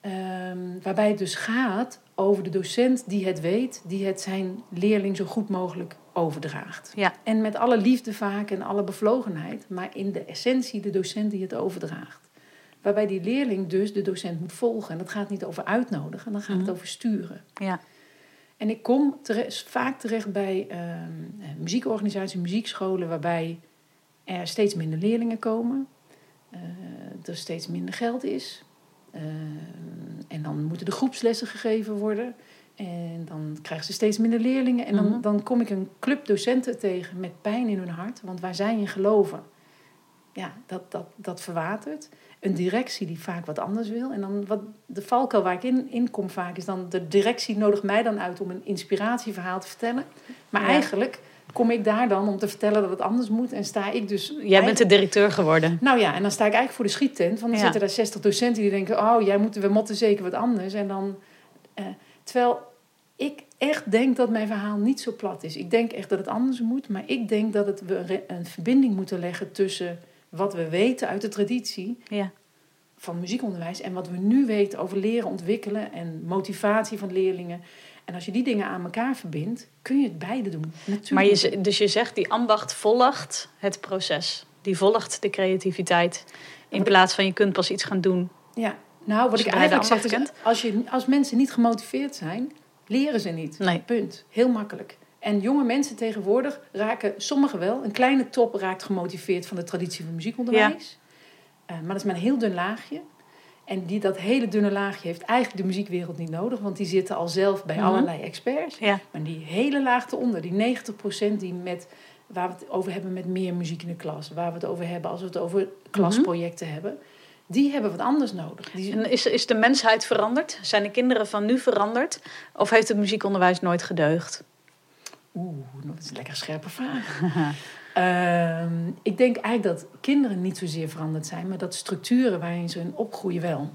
Ehm, waarbij het dus gaat over de docent die het weet. Die het zijn leerling zo goed mogelijk overdraagt.
Ja.
En met alle liefde vaak en alle bevlogenheid. Maar in de essentie de docent die het overdraagt. Waarbij die leerling dus de docent moet volgen. En dat gaat niet over uitnodigen. Dan gaat
Mhm.
het over sturen.
Ja.
En ik kom vaak terecht bij ehm, eh, muziekorganisaties, muziekscholen, waarbij er steeds minder leerlingen komen, eh, er steeds minder geld is. Ehm, en dan moeten de groepslessen gegeven worden. En dan krijgen ze steeds minder leerlingen. En dan,
Mhm.
dan kom ik een club docenten tegen met pijn in hun hart. Want waar zij in geloven, ja, dat, dat, dat verwatert. Een directie die vaak wat anders wil. En dan wat, de valkuil waar ik in, in kom vaak is dan... de directie nodigt mij dan uit om een inspiratieverhaal te vertellen. Maar
Ja.
eigenlijk kom ik daar dan om te vertellen dat het anders moet. En sta ik dus...
Jij bent de directeur geworden.
Nou ja, en dan sta ik eigenlijk voor de schiettent. Want dan
Ja.
zitten daar 60 docenten die denken... oh, jij moet, we moeten zeker wat anders. En dan... eh, terwijl ik echt denk dat mijn verhaal niet zo plat is. Ik denk echt dat het anders moet. Maar ik denk dat het, we een verbinding moeten leggen tussen... wat we weten uit de traditie
Ja.
van muziekonderwijs... en wat we nu weten over leren ontwikkelen... en motivatie van leerlingen. En als je die dingen aan elkaar verbindt... kun je het beide doen. Natuurlijk.
Maar je, dus je zegt, die ambacht volgt het proces. Die volgt de creativiteit. In plaats van je kunt pas iets gaan doen.
Ja, nou, wat ik eigenlijk zeg is, als, je, als mensen niet gemotiveerd zijn, leren ze niet.
Nee.
Punt. Heel makkelijk. En jonge mensen tegenwoordig raken, sommigen wel, een kleine top raakt gemotiveerd van de traditie van muziekonderwijs. Eh, maar dat is maar een heel dun laagje. En die, dat hele dunne laagje heeft eigenlijk de muziekwereld niet nodig, want die zitten al zelf bij
Mhm.
allerlei experts.
Ja.
Maar die hele laag eronder, die 90% die met, waar we het over hebben met meer muziek in de klas, waar we het over hebben als we het over klasprojecten hebben, die hebben wat anders nodig. Die,
En is, is de mensheid veranderd? Zijn de kinderen van nu veranderd? Of heeft het muziekonderwijs nooit gedeugd?
Oeh, dat is een lekker scherpe vraag. Ehm, ik denk eigenlijk dat kinderen niet zozeer veranderd zijn, maar dat structuren waarin ze in opgroeien wel.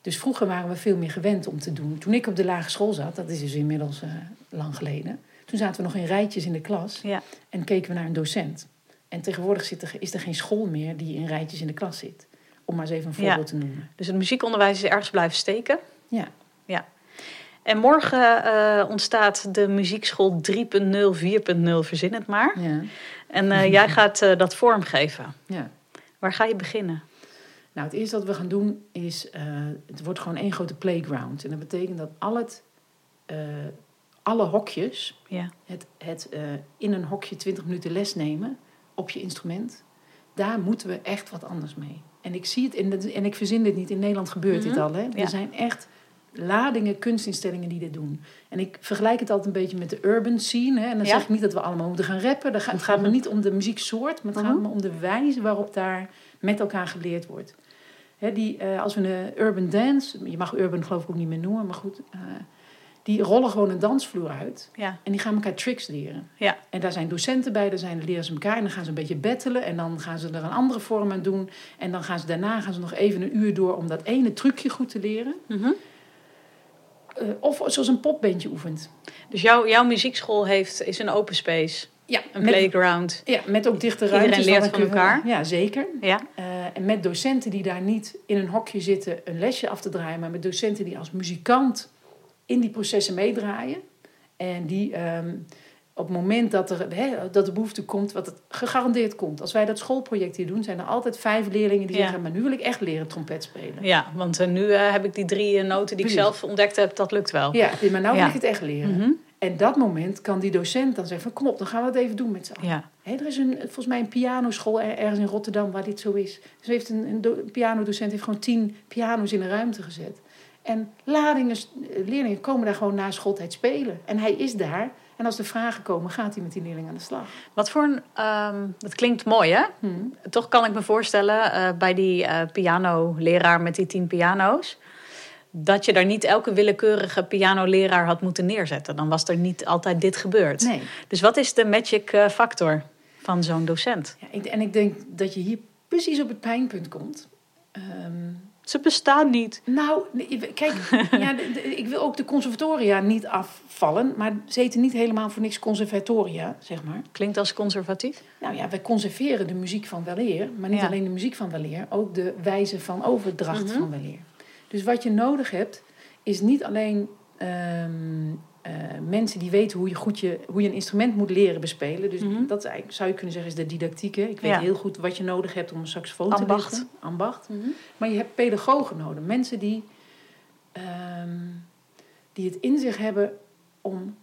Dus vroeger waren we veel meer gewend om te doen. Toen ik op de lagere school zat, dat is dus inmiddels eh, lang geleden, toen zaten we nog in rijtjes in de klas
Ja.
en keken we naar een docent. En tegenwoordig zit er, is er geen school meer die in rijtjes in de klas zit. Om maar eens even een
Ja.
voorbeeld te noemen.
Dus het muziekonderwijs is ergens blijven steken.
Ja.
En morgen eh, ontstaat de muziekschool 3.0, 4.0, verzin het maar.
Ja.
En eh, jij gaat eh, dat vormgeven.
ja.
Waar ga je beginnen?
Nou, het eerste wat we gaan doen is, het wordt gewoon één grote playground. En dat betekent dat al het, alle hokjes,
Ja.
het, het in een hokje 20 minuten les nemen op je instrument, daar moeten we echt wat anders mee. En ik zie het, in de, en ik verzin dit niet, in Nederland gebeurt dit
Mhm.
al. Hè?
Ja.
Er zijn echt ladingen kunstinstellingen die dit doen. En ik vergelijk het altijd een beetje met de urban scene. Hè? En dan
Ja.
zeg ik niet dat we allemaal moeten gaan rappen. Gaat, het gaat me niet om de muzieksoort, maar het gaat
Mhm.
me om de wijze waarop daar met elkaar geleerd wordt. Hè, die, eh, als we een urban dance, je mag urban geloof ik ook niet meer noemen, maar goed, eh, die rollen gewoon een dansvloer uit
Ja.
en die gaan elkaar tricks leren.
Ja.
En daar zijn docenten bij, daar zijn, leren ze elkaar en dan gaan ze een beetje battelen en dan gaan ze er een andere vorm aan doen. En dan gaan ze daarna gaan ze nog even een uur door om dat ene trucje goed te leren.
Mhm.
Eh, of zoals een popbandje oefent.
Dus jouw, jouw muziekschool heeft, is een open space.
Ja,
Een
met,
playground.
ja, met ook dichte
Iedereen
ruimtes.
leert
dan
van elkaar.
Ja, zeker.
Ja.
Eh, en met docenten die daar niet in een hokje zitten een lesje af te draaien, maar met docenten die als muzikant in die processen meedraaien. En die ehm, op het moment dat, er, dat de behoefte komt, wat het gegarandeerd komt. Als wij dat schoolproject hier doen, zijn er altijd vijf leerlingen die
Ja.
zeggen: Maar nu wil ik echt leren trompet spelen.
Ja, want eh, nu eh, heb ik die drie eh, noten die ik zelf ontdekt heb, dat lukt wel.
Ja, maar nou
Ja.
wil ik het echt leren.
Mhm.
En dat moment kan die docent dan zeggen: van, Kom op, dan gaan we het even doen met z'n allen.
ja.
Er is een, volgens mij een pianoschool er- ergens in Rotterdam waar dit zo is. Dus heeft een, een, do- een pianodocent heeft gewoon tien piano's in een ruimte gezet. En ladingen, eh, leerlingen komen daar gewoon na schooltijd spelen. En hij is daar. En als er vragen komen, gaat hij met die leerlingen aan de slag.
Wat voor een... ehm, dat klinkt mooi, hè?
Hm.
Toch kan ik me voorstellen, eh, bij die eh pianoleraar met die tien piano's... dat je daar niet elke willekeurige pianoleraar had moeten neerzetten. Dan was er niet altijd dit gebeurd.
Nee.
Dus wat is de magic factor van zo'n docent?
Ja, ik- en ik denk dat je hier precies op het pijnpunt komt. Ehm,
Ze bestaan niet.
Nou, kijk, ja, de- de- ik wil ook de conservatoria niet afvallen. Maar ze heten niet helemaal voor niks conservatoria, zeg maar.
Klinkt als conservatief.
Nou ja, wij conserveren de muziek van weleer. Maar niet
Ja.
alleen de muziek van weleer, ook de wijze van overdracht
Mhm.
van weleer. Dus wat je nodig hebt, is niet alleen ehm, eh, mensen die weten hoe je, goed je, hoe je een instrument moet leren bespelen. Dus
Mhm.
dat is eigenlijk, zou je kunnen zeggen, is de didactiek. hè. Ik weet
Ja.
heel goed wat je nodig hebt om een saxofoon
Ambacht.
te leren. Ambacht. Maar je hebt pedagogen nodig. Mensen die, ehm, die het in zich hebben om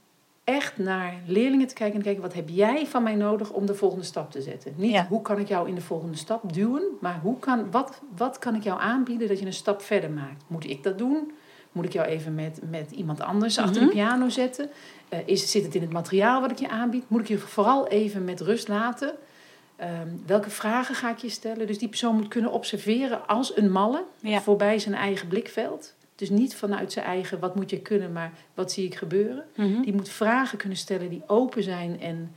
echt naar leerlingen te kijken en te kijken... wat heb jij van mij nodig om de volgende stap te zetten? Niet
Ja.
hoe kan ik jou in de volgende stap duwen... maar hoe kan, wat, wat kan ik jou aanbieden dat je een stap verder maakt? Moet ik dat doen? Moet ik jou even met, met iemand anders achter
Mhm.
de piano zetten? Eh, is, zit het in het materiaal wat ik je aanbied? Moet ik je vooral even met rust laten? Ehm, welke vragen ga ik je stellen? Dus die persoon moet kunnen observeren als een malle
Ja.
voorbij zijn eigen blikveld. Dus niet vanuit zijn eigen wat moet je kunnen, maar wat zie ik gebeuren.
Mhm.
Die moet vragen kunnen stellen die open zijn en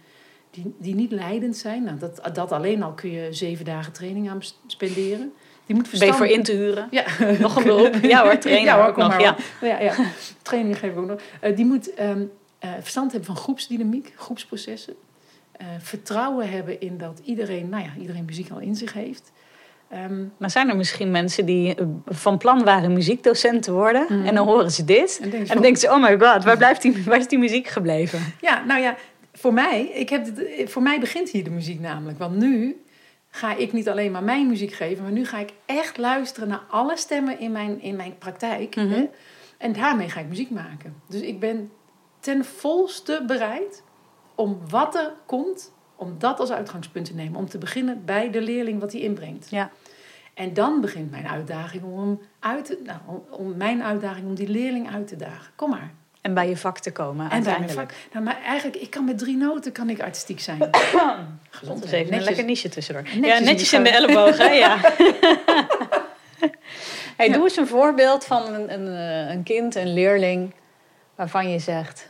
die, die niet leidend zijn. Nou, dat, dat alleen al kun je zeven dagen training aan spenderen. Die moet
Ben je voor
verstand-
in te huren?
Ja.
Nog een beroep? Ja hoor, trainer
Ja hoor, kom
nog.
maar
Ja.
hoor. Ja, ja. Training geven we ook nog. Eh, die moet ehm, eh, verstand hebben van groepsdynamiek, groepsprocessen. Eh, vertrouwen hebben in dat iedereen, nou ja, iedereen muziek al in zich heeft. Ehm,
Maar zijn er misschien mensen die van plan waren muziekdocent te worden...
Mhm.
en dan horen ze dit...
en
dan denken ze, oh my god, waar, blijft die, waar is die muziek gebleven?
Ja, nou ja, voor mij, ik heb voor mij begint hier de muziek namelijk. Want nu ga ik niet alleen maar mijn muziek geven, maar nu ga ik echt luisteren naar alle stemmen in mijn, in mijn praktijk.
Mhm.
hè? En daarmee ga ik muziek maken. Dus ik ben ten volste bereid om wat er komt, om dat als uitgangspunt te nemen. Om te beginnen bij de leerling wat hij inbrengt.
Ja.
En dan begint mijn uitdaging om, uit nou, om, om mijn uitdaging om die leerling uit te dagen. Kom maar.
En bij je vak te komen
En bij mijn
uiteindelijk.
vak. Nou, maar eigenlijk, ik kan met drie noten kan ik artistiek zijn.
Gezond is even een
Netjes.
lekker niche tussendoor.
Netjes
ja,
in
netjes in de
kant.
elleboog, hè? Ja. hey,
Ja.
Doe eens een voorbeeld van een, een, eh, een kind, een leerling... waarvan je zegt,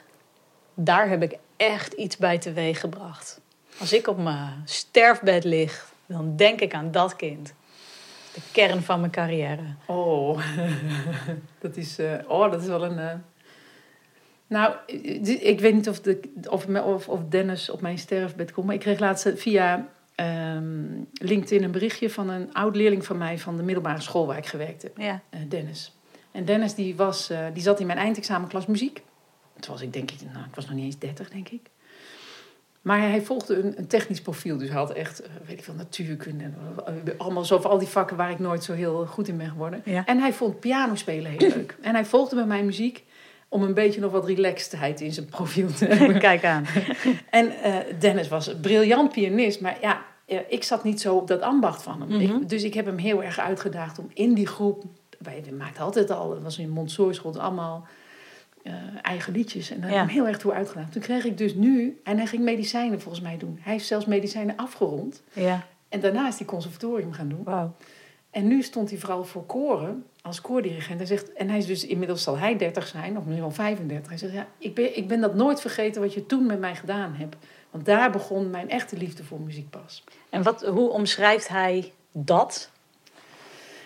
daar heb ik echt iets bij teweeg gebracht. Als ik op mijn sterfbed lig, dan denk ik aan dat kind. De kern van mijn carrière.
Oh, dat is, eh, oh, dat is wel een. eh, Nou, eh, ik weet niet of, de, of, of, of Dennis op mijn sterfbed komt. Maar ik kreeg laatst via ehm, LinkedIn een berichtje van een oud leerling van mij van de middelbare school waar ik gewerkt heb.
Ja.
eh, Dennis. En Dennis die was, eh, die zat in mijn eindexamenklas muziek. Toen was ik denk ik, nou, ik was nog niet eens 30, denk ik. Maar hij volgde een, een technisch profiel. Dus hij had echt, eh, weet ik veel, natuurkunde. eh, Allemaal zo al die vakken waar ik nooit zo heel goed in ben geworden.
Ja.
En hij vond pianospelen heel leuk. En hij volgde met mijn muziek om een beetje nog wat relaxedheid in zijn profiel te hebben.
Kijk aan.
En eh, Dennis was een briljant pianist, maar ja, eh, ik zat niet zo op dat ambacht van hem.
Mhm.
ik, dus ik heb hem heel erg uitgedaagd om in die groep. Wij maakten altijd al, het was in Montessori school, allemaal eh, eigen liedjes. En daar heb ik hem heel erg toe uitgedaagd. Toen kreeg ik dus nu, en hij ging medicijnen volgens mij doen. Hij heeft zelfs medicijnen afgerond.
Ja,
En daarna is hij conservatorium gaan doen.
wauw.
En nu stond hij vooral voor koren als koordirigent. Hij zegt, en hij is dus inmiddels zal hij 30 zijn, of misschien wel 35. Hij zegt, ja, ik ben, ik ben dat nooit vergeten wat je toen met mij gedaan hebt. Want daar begon mijn echte liefde voor muziek pas.
En wat, hoe omschrijft hij dat?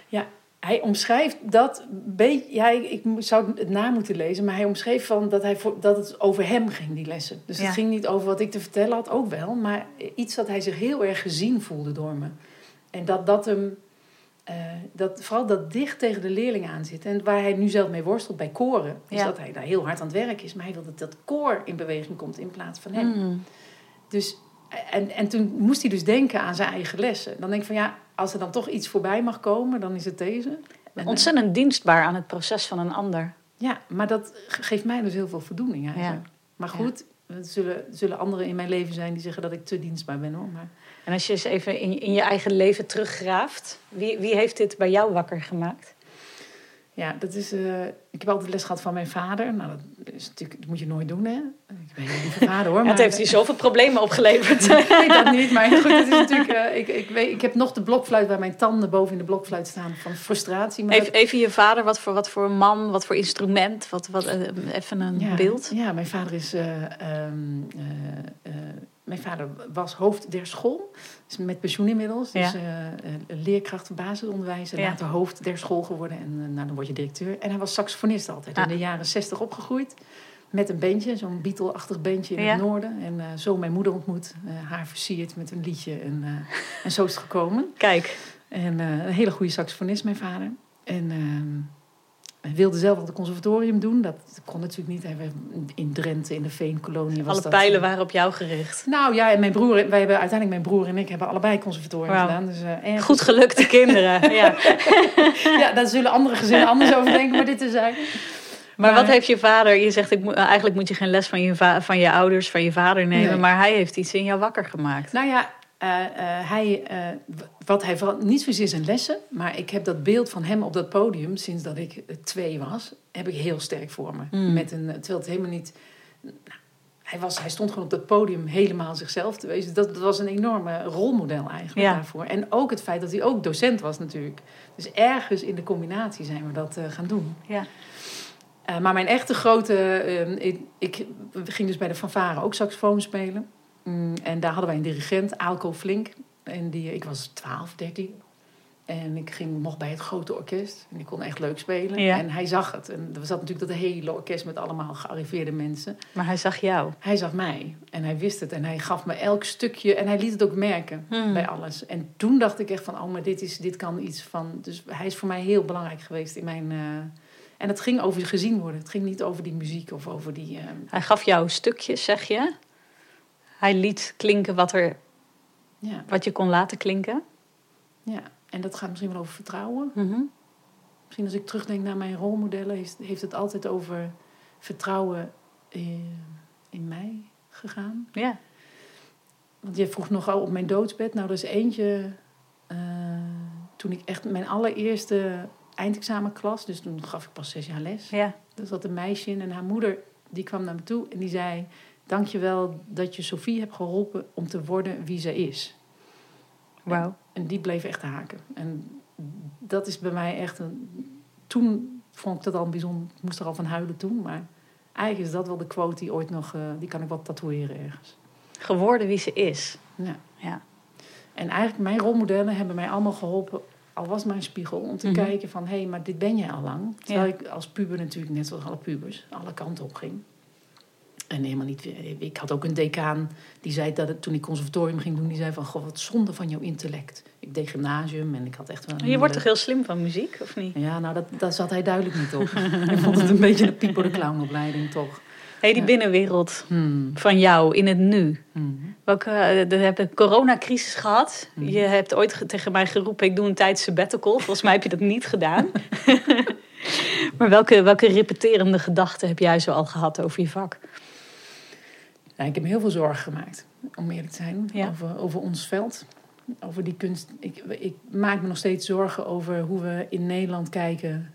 Ja, hij omschrijft dat beetje. Ja, ik, ik zou het na moeten lezen, maar hij omschreef van dat, hij voor, dat het over hem ging, die lessen. Dus
Ja.
het ging niet over wat ik te vertellen had, ook wel, maar iets dat hij zich heel erg gezien voelde door me. En dat dat hem. Eh, dat, vooral dat dicht tegen de leerling aan zit. En waar hij nu zelf mee worstelt bij koren, is
Ja.
dat hij daar heel hard aan het werk is. Maar hij wil dat dat koor in beweging komt in plaats van hem.
Mm.
Dus, en, en toen moest hij dus denken aan zijn eigen lessen. Dan denk ik van ja, als er dan toch iets voorbij mag komen, dan is het deze. En,
Ontzettend dienstbaar aan het proces van een ander.
Ja, maar dat ge- geeft mij dus heel veel voldoening eigenlijk. Maar goed, er zullen, zullen anderen in mijn leven zijn die zeggen dat ik te dienstbaar ben hoor. Maar
En als je eens even in, in je eigen leven teruggraaft, wie, wie heeft dit bij jou wakker gemaakt?
ja, dat is. eh, ik heb altijd les gehad van mijn vader. Nou, dat, is natuurlijk, dat moet je nooit doen, hè? Ik ben een hele lieve vader hoor.
het
maar-
heeft je zoveel problemen opgeleverd.
Nee, dat niet. Maar goed, het is natuurlijk. eh, ik, ik, weet, ik heb nog de blokfluit waar mijn tanden boven in de blokfluit staan van frustratie. Maar
Even, even je vader, wat voor, wat voor man, wat voor instrument, wat, wat, eh, even een
Ja,
beeld.
Ja, mijn vader is. eh, ehm, eh, eh, mijn vader was hoofd der school. Is met pensioen inmiddels. Dus
Ja.
eh, leerkracht basisonderwijs. En
Ja.
later hoofd der school geworden. En eh, nou, dan word je directeur. En hij was saxofonist altijd. In de jaren zestig opgegroeid. Met een bandje, zo'n Beatle-achtig bandje in het noorden. En eh, zo mijn moeder ontmoet. haar versierd met een liedje. En, en zo is het gekomen.
Kijk,
En een hele goede saxofonist, mijn vader. En ehm, hij wilde zelf al het conservatorium doen. Dat kon natuurlijk niet. Hij in Drenthe, in de Veenkolonie. Was
alle
dat,
pijlen waren op jou gericht.
Nou ja, en mijn broer, wij hebben uiteindelijk mijn broer en ik hebben allebei conservatorium gedaan. Dus, eh, ergens-
Goed gelukte kinderen. ja.
ja, daar zullen andere gezinnen anders over denken, maar dit te zijn.
Maar wat heeft je vader? Je zegt, ik moet, eigenlijk moet je geen les van je, va- van je ouders, van je vader nemen.
Nee.
Maar hij heeft iets in jou wakker gemaakt.
Nou ja, eh, eh, hij, eh, w- wat hij vooral niet zozeer zijn lessen, maar ik heb dat beeld van hem op dat podium sinds dat ik eh, twee was, heb ik heel sterk voor me.
Mm.
Met een, terwijl het helemaal niet. nou, hij, was, hij stond gewoon op dat podium helemaal zichzelf te wezen. Dat, dat was een enorme rolmodel eigenlijk
Ja.
daarvoor. En ook het feit dat hij ook docent was natuurlijk. Dus ergens in de combinatie zijn we dat eh, gaan doen.
Ja.
Eh, maar mijn echte grote... eh, ik, ik ging dus bij de fanfare ook saxofoon spelen. Mm, en daar hadden wij een dirigent, Aalco Flink. En die, ik was 12, 13. En ik ging, mocht bij het grote orkest. En ik kon echt leuk spelen.
Ja.
En hij zag het. En er zat natuurlijk dat hele orkest met allemaal gearriveerde mensen.
Maar hij zag jou.
Hij zag mij. En hij wist het. En hij gaf me elk stukje. En hij liet het ook merken
Hmm.
bij alles. En toen dacht ik echt van... Oh, maar dit, is, dit kan iets van... Dus hij is voor mij heel belangrijk geweest in mijn... eh, en het ging over gezien worden. Het ging niet over die muziek of over die... eh,
Hij gaf jou stukjes, zeg je. Hij liet klinken wat, er,
ja,
wat je kon laten klinken.
ja. En dat gaat misschien wel over vertrouwen.
Mhm.
Misschien als ik terugdenk naar mijn rolmodellen... heeft, heeft het altijd over vertrouwen in, in mij gegaan.
Ja.
Want je vroeg nogal op mijn doodsbed. Nou, er is eentje. eh, toen ik echt mijn allereerste eindexamenklas. Dus toen gaf ik pas zes jaar les.
ja.
Er zat een meisje in en haar moeder die kwam naar me toe en die zei: Dankjewel dat je Sophie hebt geholpen om te worden wie ze is.
Wauw.
En die bleef echt haken. En dat is bij mij echt een. Toen vond ik dat al bijzonder. Ik moest er al van huilen toen. Maar eigenlijk is dat wel de quote die ooit nog. eh, die kan ik wel tatoeëren ergens.
Geworden wie ze is.
Ja.
Ja.
En eigenlijk mijn rolmodellen hebben mij allemaal geholpen, al was een spiegel, om te
Mhm.
kijken van hé, hey, maar dit ben jij al lang. Terwijl ik als puber natuurlijk, net zoals alle pubers, alle kanten op ging. En helemaal niet. Ik had ook een decaan die zei dat het, toen ik conservatorium ging doen, die zei van goh, wat zonde van jouw intellect. Ik deed gymnasium en ik had echt wel. een
Je wordt toch heel slim van muziek, of niet?
Ja, nou, dat, daar zat hij duidelijk niet op. ik vond het een beetje een Pipo de Clown-opleiding, toch?
hey, die
Ja.
binnenwereld
Hmm.
van jou in het nu.
Hmm.
Welke, eh, we hebben een coronacrisis gehad.
Mhm.
Je hebt ooit ge- tegen mij geroepen, ik doe een tijd sabbatical. Volgens mij heb je dat niet gedaan. maar welke, welke repeterende gedachten heb jij zo al gehad over je vak?
Ja, ik heb me heel veel zorgen gemaakt, om eerlijk te zijn,
Ja.
over, over ons veld. Over die kunst. Ik, ik maak me nog steeds zorgen over hoe we in Nederland kijken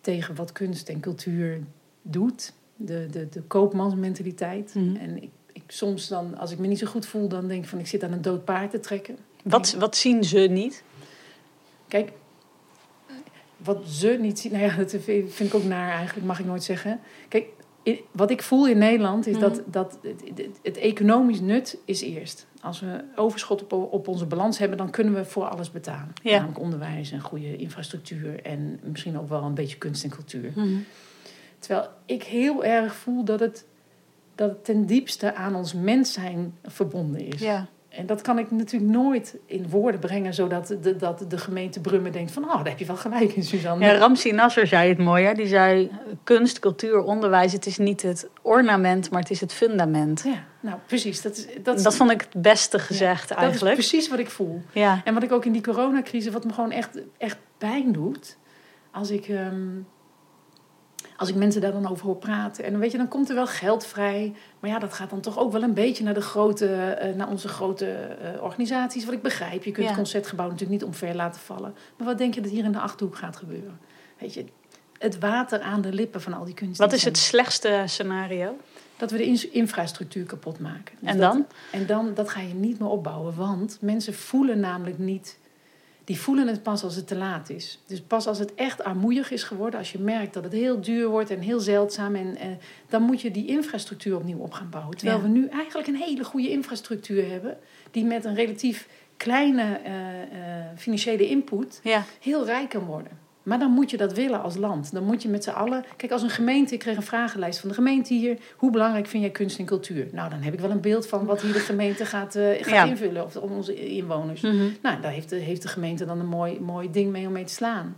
tegen wat kunst en cultuur doet. De, de, de koopmansmentaliteit.
Mhm.
En ik, ik, soms dan, als ik me niet zo goed voel, dan denk ik van ik zit aan een dood paard te trekken.
Wat, wat zien ze niet?
Kijk, wat ze niet zien, nou ja, dat vind ik ook naar eigenlijk, mag ik nooit zeggen. Kijk, wat ik voel in Nederland is
Mhm.
dat, dat het, economisch nut is eerst. Als we overschot op, op onze balans hebben, dan kunnen we voor alles betalen.
Ja.
Namelijk onderwijs en goede infrastructuur en misschien ook wel een beetje kunst en cultuur. Terwijl ik heel erg voel dat het, dat het ten diepste aan ons mens zijn verbonden is.
Ja.
En dat kan ik natuurlijk nooit in woorden brengen, zodat de, dat de gemeente Brummen denkt van, oh, daar heb je wel gelijk in, Suzanne.
Ja, Ramsi Nasser zei het mooi. Hè? Die zei, kunst, cultuur, onderwijs... het is niet het ornament, maar het is het fundament.
Ja, nou precies. Dat, is, dat,
Dat, vond ik het beste gezegd
dat
eigenlijk.
is precies wat ik voel.
Ja.
En wat ik ook in die coronacrisis, wat me gewoon echt, echt pijn doet, als ik, ehm, als ik mensen daar dan over hoor praten. En dan weet je, dan komt er wel geld vrij. Maar ja, dat gaat dan toch ook wel een beetje naar, de grote, eh, naar onze grote eh, organisaties. Wat ik begrijp. Je kunt
Ja.
het concertgebouw natuurlijk niet omver laten vallen. Maar wat denk je dat hier in de Achterhoek gaat gebeuren? Weet je, het water aan de lippen van al die kunst.
Wat is het slechtste scenario?
Dat we de in- infrastructuur kapot maken. Dus
En
dat-
dan?
en dan, dat ga je niet meer opbouwen. Want mensen voelen namelijk niet... Die voelen het pas als het te laat is. Dus pas als het echt armoeig is geworden... als je merkt dat het heel duur wordt en heel zeldzaam... En, eh, dan moet je die infrastructuur opnieuw op gaan bouwen. Terwijl
Ja.
we nu eigenlijk een hele goede infrastructuur hebben... die met een relatief kleine eh, eh, financiële input
Ja.
heel rijk kan worden. Maar dan moet je dat willen als land. Dan moet je met z'n allen... Kijk, als een gemeente... Ik kreeg een vragenlijst van de gemeente hier. Hoe belangrijk vind jij kunst en cultuur? Nou, dan heb ik wel een beeld van wat hier de gemeente gaat, eh, gaat
Ja.
invullen. Of onze inwoners.
Mhm.
Nou, daar heeft de, heeft de gemeente dan een mooi, mooi ding mee om mee te slaan.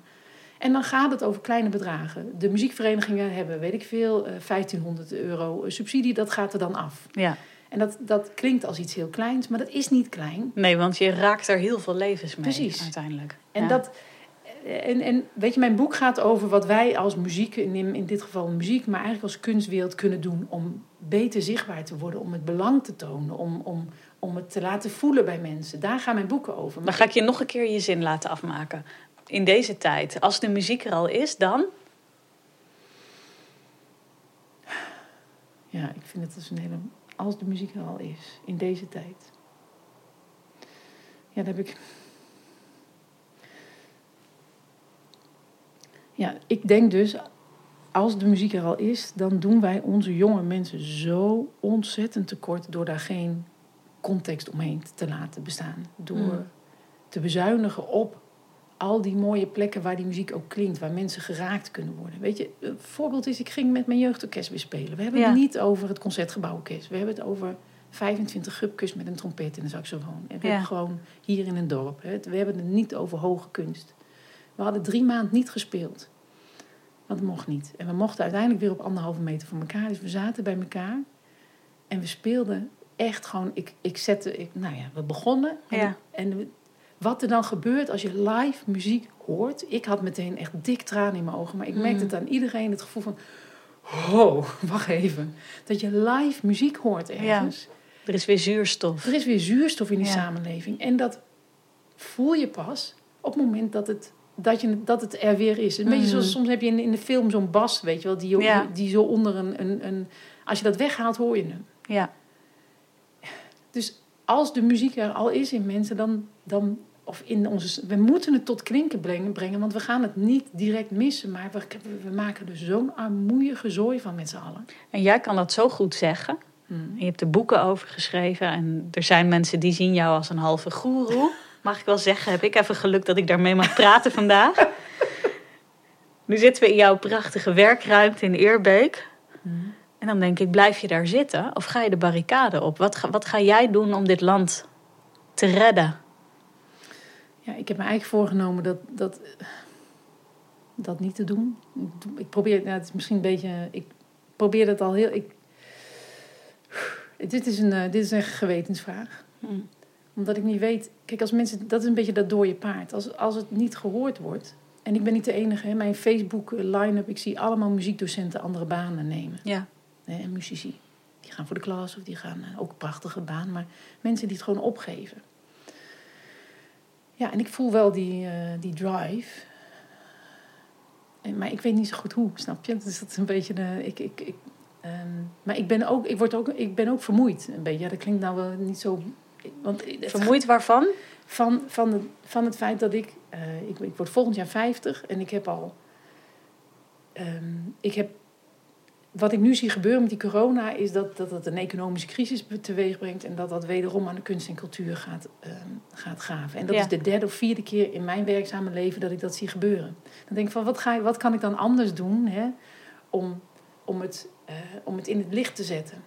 En dan gaat het over kleine bedragen. De muziekverenigingen hebben, weet ik veel, eh, 1500 euro subsidie. Dat gaat er dan af.
ja.
En dat, dat klinkt als iets heel kleins, maar dat is niet klein.
Nee, want je raakt er heel veel levens mee
Precies.
uiteindelijk.
En,
Ja.
dat, en, en weet je, mijn boek gaat over wat wij als muziek, in, in dit geval muziek, maar eigenlijk als kunstwereld kunnen doen om beter zichtbaar te worden, om het belang te tonen, om, om, om het te laten voelen bij mensen. Daar gaan mijn boeken over.
Dan
Maar
ga ik je nog een keer je zin laten afmaken. In deze tijd. Als de muziek er al is, dan...
ja, ik vind het dus een hele. Als de muziek er al is, in deze tijd. Ja, daar heb ik. Ja, ik denk dus, als de muziek er al is, dan doen wij onze jonge mensen zo ontzettend tekort door daar geen context omheen te laten bestaan. Door
Mm.
te bezuinigen op al die mooie plekken waar die muziek ook klinkt, waar mensen geraakt kunnen worden. Weet je, een voorbeeld is, ik ging met mijn jeugdorkest weer spelen. We hebben
Ja.
het niet over het concertgebouworkest. We hebben het over 25 gubkes met een trompet en een saxofoon. En we
Ja.
hebben gewoon hier in een dorp. Hè. We hebben het niet over hoge kunst. We hadden drie maanden niet gespeeld. Want het mocht niet. En we mochten uiteindelijk weer op anderhalve meter van elkaar. Dus we zaten bij elkaar. En we speelden echt gewoon... Ik, ik zette... Ik, nou ja, we begonnen. En,
Ja.
en wat er dan gebeurt als je live muziek hoort... Ik had meteen echt dik tranen in mijn ogen. Maar ik merkte het aan iedereen. Het gevoel van... Oh, wacht even. Dat je live muziek hoort ergens.
Er is weer zuurstof.
Er is weer zuurstof in die
Ja.
samenleving. En dat voel je pas op het moment dat het, dat je, dat het er weer is. Een beetje
Mhm.
zoals soms heb je in, in de film zo'n bas, weet je wel, die,
Ja.
die zo onder een, een, een... Als je dat weghaalt, hoor je hem.
Ja.
Dus als de muziek er al is in mensen, dan... dan of in onze, we moeten het tot klinken brengen, brengen, want we gaan het niet direct missen. Maar we, we maken er zo'n armoeige zooi van met z'n allen.
En jij kan dat zo goed zeggen.
Hmm.
Je hebt er boeken over geschreven. En er zijn mensen die zien jou als een halve goeroe. Mag ik wel zeggen, heb ik even geluk dat ik daarmee mag praten vandaag. Nu zitten we in jouw prachtige werkruimte in Eerbeek.
Hmm.
En dan denk ik, blijf je daar zitten of ga je de barricade op? Wat ga, wat ga jij doen om dit land te redden?
Ja, ik heb me eigenlijk voorgenomen dat, dat, dat niet te doen. Ik probeer, nou, het is misschien een beetje, ik probeer dat al heel. Ik, dit, is een, eh, dit is een gewetensvraag.
Hmm.
Omdat ik niet weet, kijk, als mensen, dat is een beetje dat dode paard. Als, als het niet gehoord wordt, en ik ben niet de enige, hè, mijn Facebook eh, line-up, ik zie allemaal muziekdocenten andere banen nemen.
Ja.
Hè, en muzici. Die gaan voor de klas of die gaan eh, ook een prachtige baan. Maar mensen die het gewoon opgeven. Ja, en ik voel wel die, eh, die drive. En, maar ik weet niet zo goed hoe, snap je? Dus dat is een beetje de... Ik, ik, ik, ehm, maar ik ben, ook, ik, word ook, ik ben ook vermoeid een beetje. Ja, dat klinkt nou wel niet zo... Want
Vermoeid waarvan?
van, van, de, van het feit dat ik, eh, ik... Ik word volgend jaar 50 en ik heb al... ehm, ik heb wat ik nu zie gebeuren met die corona is dat, dat het een economische crisis teweeg brengt en dat dat wederom aan de kunst en cultuur gaat, ehm, gaat gaven. En dat
Ja.
is de derde of vierde keer in mijn werkzame leven dat ik dat zie gebeuren. Dan denk ik van wat, ga ik, wat kan ik dan anders doen hè, om, om, het, eh, om het in het licht te zetten.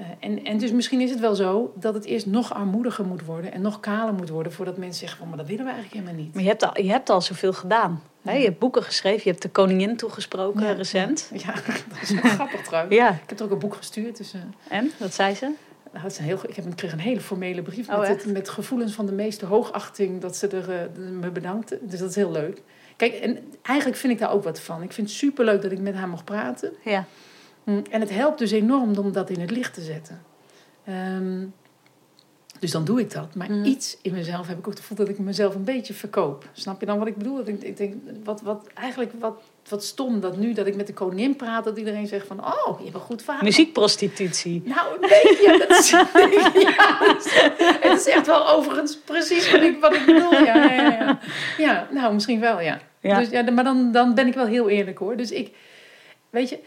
Eh, en, en dus misschien is het wel zo dat het eerst nog armoediger moet worden en nog kaler moet worden voordat mensen zeggen van maar dat willen we eigenlijk helemaal niet.
Maar je hebt al, je hebt al zoveel gedaan. Hè? Je hebt boeken geschreven, je hebt de koningin toegesproken
Ja,
recent.
Ja, dat is ook grappig trouwens.
Ja.
Ik heb er ook een boek gestuurd. Dus, eh,
En, wat zei ze?
nou, het is een heel, ik heb, ik kreeg een hele formele brief
Oh,
met, het- met gevoelens van de meeste hoogachting dat ze er, eh, me bedankte. Dus dat is heel leuk. Kijk, en eigenlijk vind ik daar ook wat van. Ik vind het superleuk dat ik met haar mocht praten.
Ja.
Mm, En het helpt dus enorm om dat in het licht te zetten. Ehm, dus dan doe ik dat. Maar
Mhm.
iets in mezelf heb ik ook het gevoel dat ik mezelf een beetje verkoop. Snap je dan wat ik bedoel? Dat ik, ik denk, wat, wat, eigenlijk wat, wat stom dat nu dat ik met de koningin praat... dat iedereen zegt van, oh, je hebt een goed verhaal.
Muziekprostitutie.
Nou, een beetje. Dat is, ja, dat is- het is echt wel overigens precies wat ik, wat ik bedoel. Ja, ja, ja, ja. ja, nou, misschien wel, ja.
Ja.
Dus, ja maar dan, dan ben ik wel heel eerlijk hoor. Dus ik, weet je,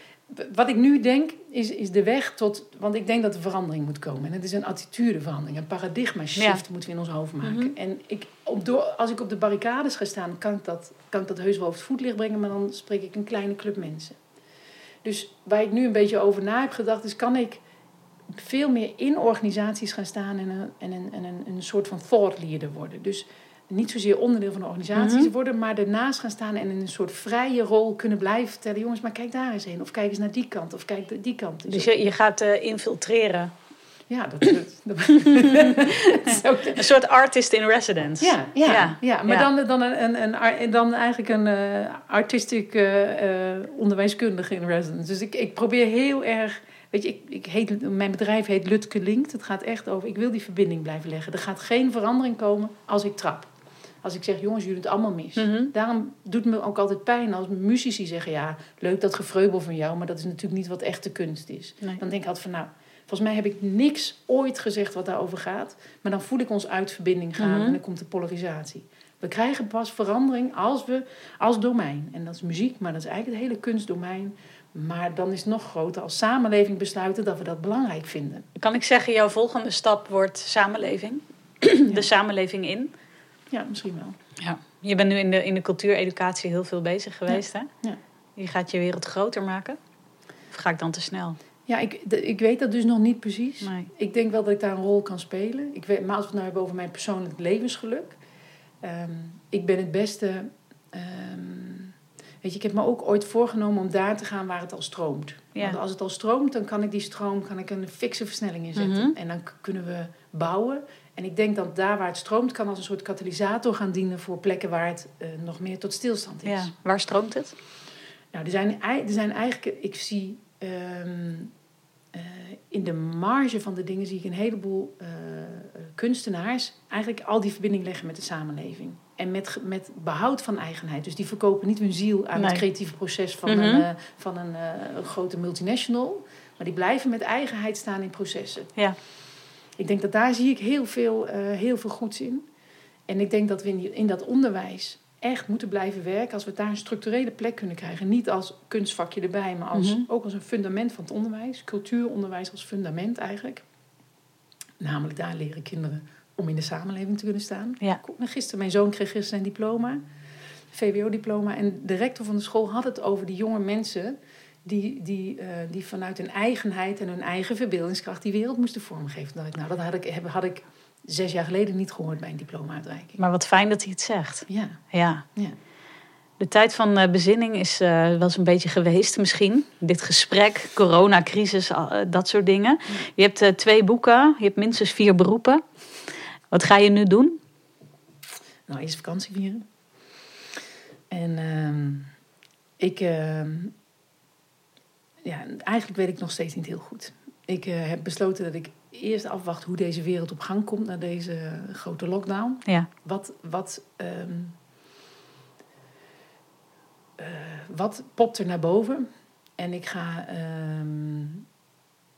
wat ik nu denk is, is de weg tot. Want ik denk dat er verandering moet komen. En het is een attitudeverandering, een paradigma shift moeten we in ons hoofd maken.
Mhm.
En ik, op, door, als ik op de barricades ga staan, kan ik, dat, kan ik dat heus wel over het voetlicht brengen. Maar dan spreek ik een kleine club mensen. Dus waar ik nu een beetje over na heb gedacht, is kan ik veel meer in organisaties gaan staan en een, en een, en een, een soort van thought leader worden. Dus niet zozeer onderdeel van de organisaties
Mhm.
worden, maar ernaast gaan staan en in een soort vrije rol kunnen blijven vertellen: jongens, maar kijk daar eens heen. Of kijk eens naar die kant, of kijk die kant.
Dus je, je gaat eh, infiltreren.
Ja, dat, dat, dat, dat is ook-
Een soort artist in residence.
ja, ja, ja,
Ja,
maar
ja.
Dan, dan, een, een, een, dan eigenlijk een artistic eh, eh, onderwijskundige in residence. Dus ik, ik probeer heel erg. Weet je, ik, ik heet, mijn bedrijf heet Lutke Linkt. Het gaat echt over. Ik wil die verbinding blijven leggen. Er gaat geen verandering komen als ik trap. Als ik zeg, jongens, jullie doen het allemaal mis.
Mhm.
Daarom doet me ook altijd pijn als muzici zeggen: ja, leuk dat gevreubel van jou, maar dat is natuurlijk niet wat echte kunst is.
Nee.
Dan denk ik altijd van nou, volgens mij heb ik niks ooit gezegd wat daarover gaat. Maar dan voel ik ons uit verbinding gaan
Mhm.
en dan komt de polarisatie. We krijgen pas verandering als we als domein. En dat is muziek, maar dat is eigenlijk het hele kunstdomein. Maar dan is het nog groter als samenleving besluiten dat we dat belangrijk vinden.
Kan ik zeggen, jouw volgende stap wordt samenleving? De samenleving in?
Ja, misschien wel.
Ja. Je bent nu in de, in de cultuureducatie heel veel bezig geweest, hè?
Ja.
Je gaat je wereld groter maken? Of ga ik dan te snel?
Ja, ik, de- ik weet dat dus nog niet precies.
Nee.
Ik denk wel dat ik daar een rol kan spelen. Ik weet, maar als we het nou hebben over mijn persoonlijk levensgeluk. ehm, ik ben het beste. ehm, weet je, ik heb me ook ooit voorgenomen om daar te gaan waar het al stroomt.
Ja.
Want als het al stroomt, dan kan ik die stroom kan ik een fikse versnelling inzetten.
Mhm.
En dan kunnen we bouwen. En ik denk dat daar waar het stroomt, kan als een soort katalysator gaan dienen voor plekken waar het eh, nog meer tot stilstand is.
Ja. Waar stroomt het?
Nou, er zijn, er zijn eigenlijk, ik zie ehm, eh, in de marge van de dingen zie ik een heleboel eh, kunstenaars eigenlijk al die verbinding leggen met de samenleving. En met, met behoud van eigenheid. Dus die verkopen niet hun ziel aan
Nee.
het creatieve proces van,
Mhm.
een, van een, een grote multinational. Maar die blijven met eigenheid staan in processen.
Ja.
Ik denk dat daar zie ik heel veel, eh, heel veel goeds in. En ik denk dat we in, in dat onderwijs echt moeten blijven werken als we daar een structurele plek kunnen krijgen. Niet als kunstvakje erbij, maar als,
Mhm.
ook als een fundament van het onderwijs. Cultuuronderwijs als fundament eigenlijk. Namelijk daar leren kinderen om in de samenleving te kunnen staan.
Ja.
Gisteren, mijn zoon kreeg gisteren zijn diploma, VWO-diploma. En de rector van de school had het over die jonge mensen die, die, eh, die vanuit hun eigenheid en hun eigen verbeeldingskracht die wereld moesten vormgeven. Dat, ik, nou, dat had ik, heb- had ik zes jaar geleden niet gehoord bij een diploma-uitreiking.
Maar wat fijn dat hij het zegt.
Ja,
Ja.
ja.
De tijd van eh, bezinning is eh, wel eens een beetje geweest misschien. Dit gesprek, coronacrisis, dat soort dingen. Je hebt twee boeken, je hebt minstens vier beroepen. Wat ga je nu doen?
Nou, eerst vakantie vieren. En ehm, ik, ehm, ja, eigenlijk weet ik nog steeds niet heel goed. Ik eh, heb besloten dat ik eerst afwacht hoe deze wereld op gang komt na deze grote lockdown.
Ja.
Wat, wat, ehm, eh, wat popt er naar boven? En ik ga. ehm,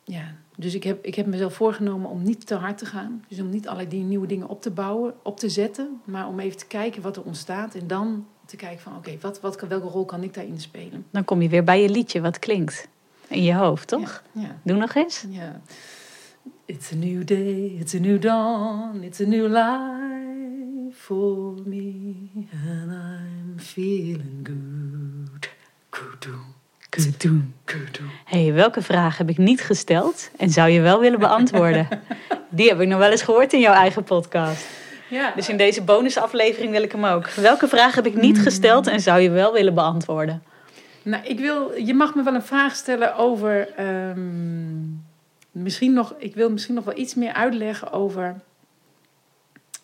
ja, dus ik heb, ik heb mezelf voorgenomen om niet te hard te gaan. Dus om niet allerlei nieuwe dingen op te bouwen, op te zetten. Maar om even te kijken wat er ontstaat. En dan te kijken van oké, wat, wat, welke rol kan ik daarin spelen?
Dan kom je weer bij je liedje, wat klinkt. In je hoofd, toch?
Ja, ja.
Doe nog eens.
Ja. It's a new day, it's a new dawn, it's a new life for me. And I'm feeling good. Good,
doen.
good.
hey, welke vraag heb ik niet gesteld en zou je wel willen beantwoorden? Die heb ik nog wel eens gehoord in jouw eigen podcast.
Ja,
Dus in deze bonusaflevering wil ik hem ook. Welke vraag heb ik niet gesteld en zou je wel willen beantwoorden?
Nou, ik wil, je mag me wel een vraag stellen over. ehm, misschien nog, ik wil misschien nog wel iets meer uitleggen over.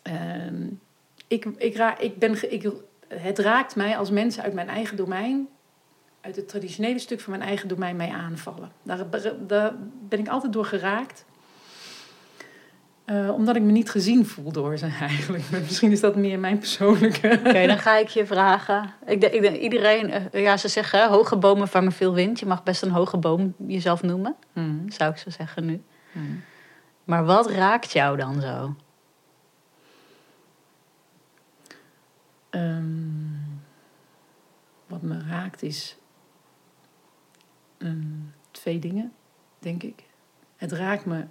ehm, ik, ik, ik ben, ik, het raakt mij als mensen uit mijn eigen domein, uit het traditionele stuk van mijn eigen domein, mij aanvallen. Daar ben ik altijd door geraakt. Eh, omdat ik me niet gezien voel door ze eigenlijk. Misschien is dat meer mijn persoonlijke.
Oké, dan ga ik je vragen. Ik denk, ik denk iedereen, eh, ja, ze zeggen hoge bomen vangen veel wind. Je mag best een hoge boom jezelf noemen,
Hmm.
zou ik zo zeggen nu.
Hmm.
Maar wat raakt jou dan zo?
Ehm, wat me raakt is ehm, twee dingen, denk ik. Het raakt me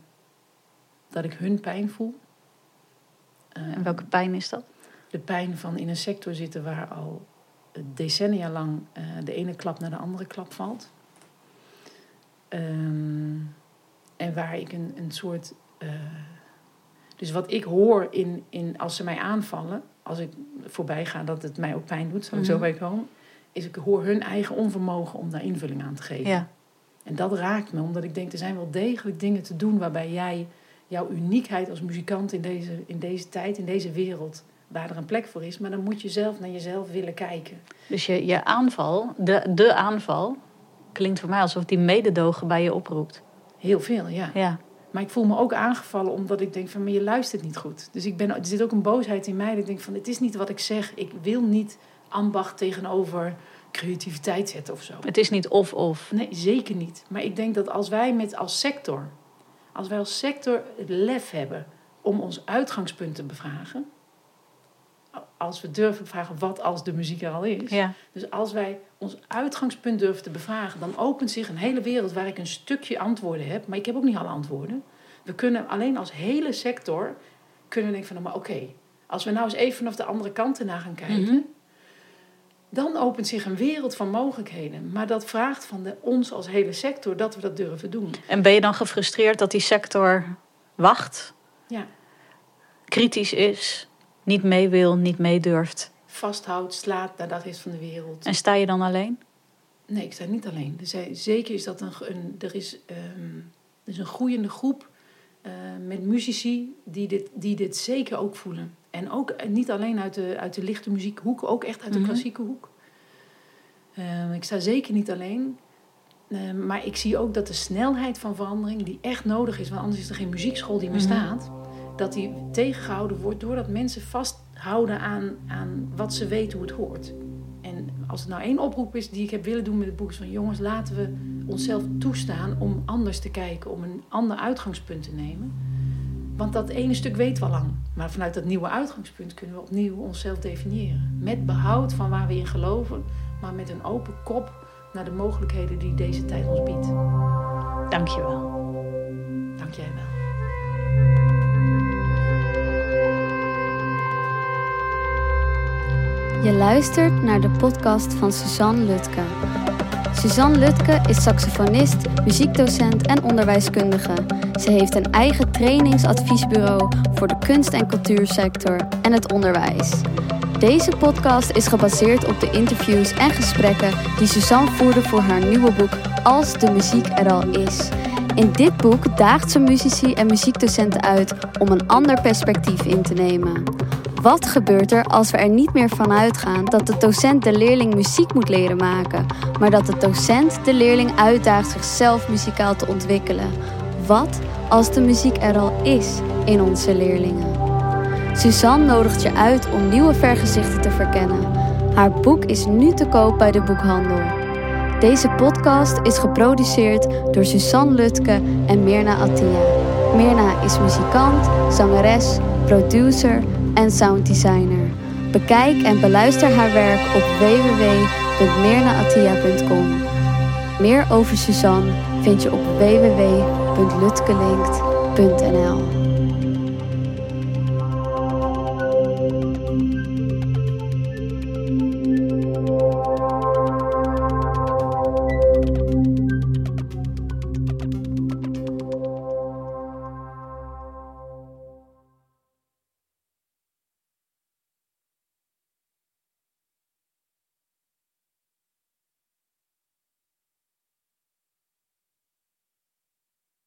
dat ik hun pijn voel.
En welke pijn is dat?
De pijn van in een sector zitten waar al decennia lang eh, de ene klap naar de andere klap valt. Ehm, en waar ik een, een soort. eh, dus wat ik hoor in, in, als ze mij aanvallen, als ik voorbij ga dat het mij ook pijn doet, zal ik zo
Mhm.
bij komen, is ik hoor hun eigen onvermogen om daar invulling aan te geven.
Ja.
En dat raakt me, omdat ik denk, er zijn wel degelijk dingen te doen waarbij jij jouw uniekheid als muzikant in deze, in deze tijd, in deze wereld, waar er een plek voor is, maar dan moet je zelf naar jezelf willen kijken.
Dus je, je aanval, de, de aanval, klinkt voor mij alsof die mededogen bij je oproept.
Heel veel, ja.
Ja.
Maar ik voel me ook aangevallen omdat ik denk van, maar je luistert niet goed. Dus ik ben, er zit ook een boosheid in mij. Dat ik denk van, het is niet wat ik zeg. Ik wil niet ambacht tegenover creativiteit zetten of zo.
Het is niet of-of.
Nee, zeker niet. Maar ik denk dat als wij met als sector, als wij als sector het lef hebben om ons uitgangspunt te bevragen, als we durven vragen wat als de muziek er al is,
Ja.
dus als wij ons uitgangspunt durven te bevragen, dan opent zich een hele wereld waar ik een stukje antwoorden heb, maar ik heb ook niet alle antwoorden. We kunnen alleen als hele sector kunnen denken van, nou, maar oké, als we nou eens even vanaf de andere kant ernaar gaan kijken,
Mhm.
Dan opent zich een wereld van mogelijkheden. Maar dat vraagt van de, ons als hele sector dat we dat durven doen.
En ben je dan gefrustreerd dat die sector wacht,
Ja,
kritisch is, niet mee wil, niet mee durft?
vasthoudt, slaat naar dat is van de wereld.
En sta je dan alleen?
Nee, ik sta niet alleen. Er zijn, zeker is dat een, een, er, is, ehm, er is een groeiende groep eh, met muzici die dit, die dit zeker ook voelen. En ook eh, niet alleen uit de, uit de lichte muziekhoek, ook echt uit de
Mhm.
klassieke hoek. Ehm, ik sta zeker niet alleen. Ehm, maar ik zie ook dat de snelheid van verandering, die echt nodig is, want anders is er geen muziekschool die meer
Mhm.
staat, dat die tegengehouden wordt doordat mensen vasthouden aan, aan wat ze weten hoe het hoort. En als het nou één oproep is die ik heb willen doen met het boek, is van jongens, laten we onszelf toestaan om anders te kijken, om een ander uitgangspunt te nemen. Want dat ene stuk weten we al lang. Maar vanuit dat nieuwe uitgangspunt kunnen we opnieuw onszelf definiëren. Met behoud van waar we in geloven, maar met een open kop naar de mogelijkheden die deze tijd ons biedt.
Dank je wel.
Dank jij wel.
Je luistert naar de podcast van Suzanne Lutke. Suzanne Lutke is saxofonist, muziekdocent en onderwijskundige. Ze heeft een eigen trainingsadviesbureau voor de kunst- en cultuursector en het onderwijs. Deze podcast is gebaseerd op de interviews en gesprekken die Suzanne voerde voor haar nieuwe boek Als de muziek er al is. In dit boek daagt ze muzici en muziekdocenten uit om een ander perspectief in te nemen. Wat gebeurt er als we er niet meer van uitgaan dat de docent de leerling muziek moet leren maken, maar dat de docent de leerling uitdaagt zichzelf muzikaal te ontwikkelen? Wat als de muziek er al is in onze leerlingen? Suzanne nodigt je uit om nieuwe vergezichten te verkennen. Haar boek is nu te koop bij de boekhandel. Deze podcast is geproduceerd door Suzanne Lutke en Mirna Attia. Mirna is muzikant, zangeres, producer en sounddesigner. Bekijk en beluister haar werk op www.mirnaattia.com. Meer over Suzanne vind je op www.lutkelinkt.nl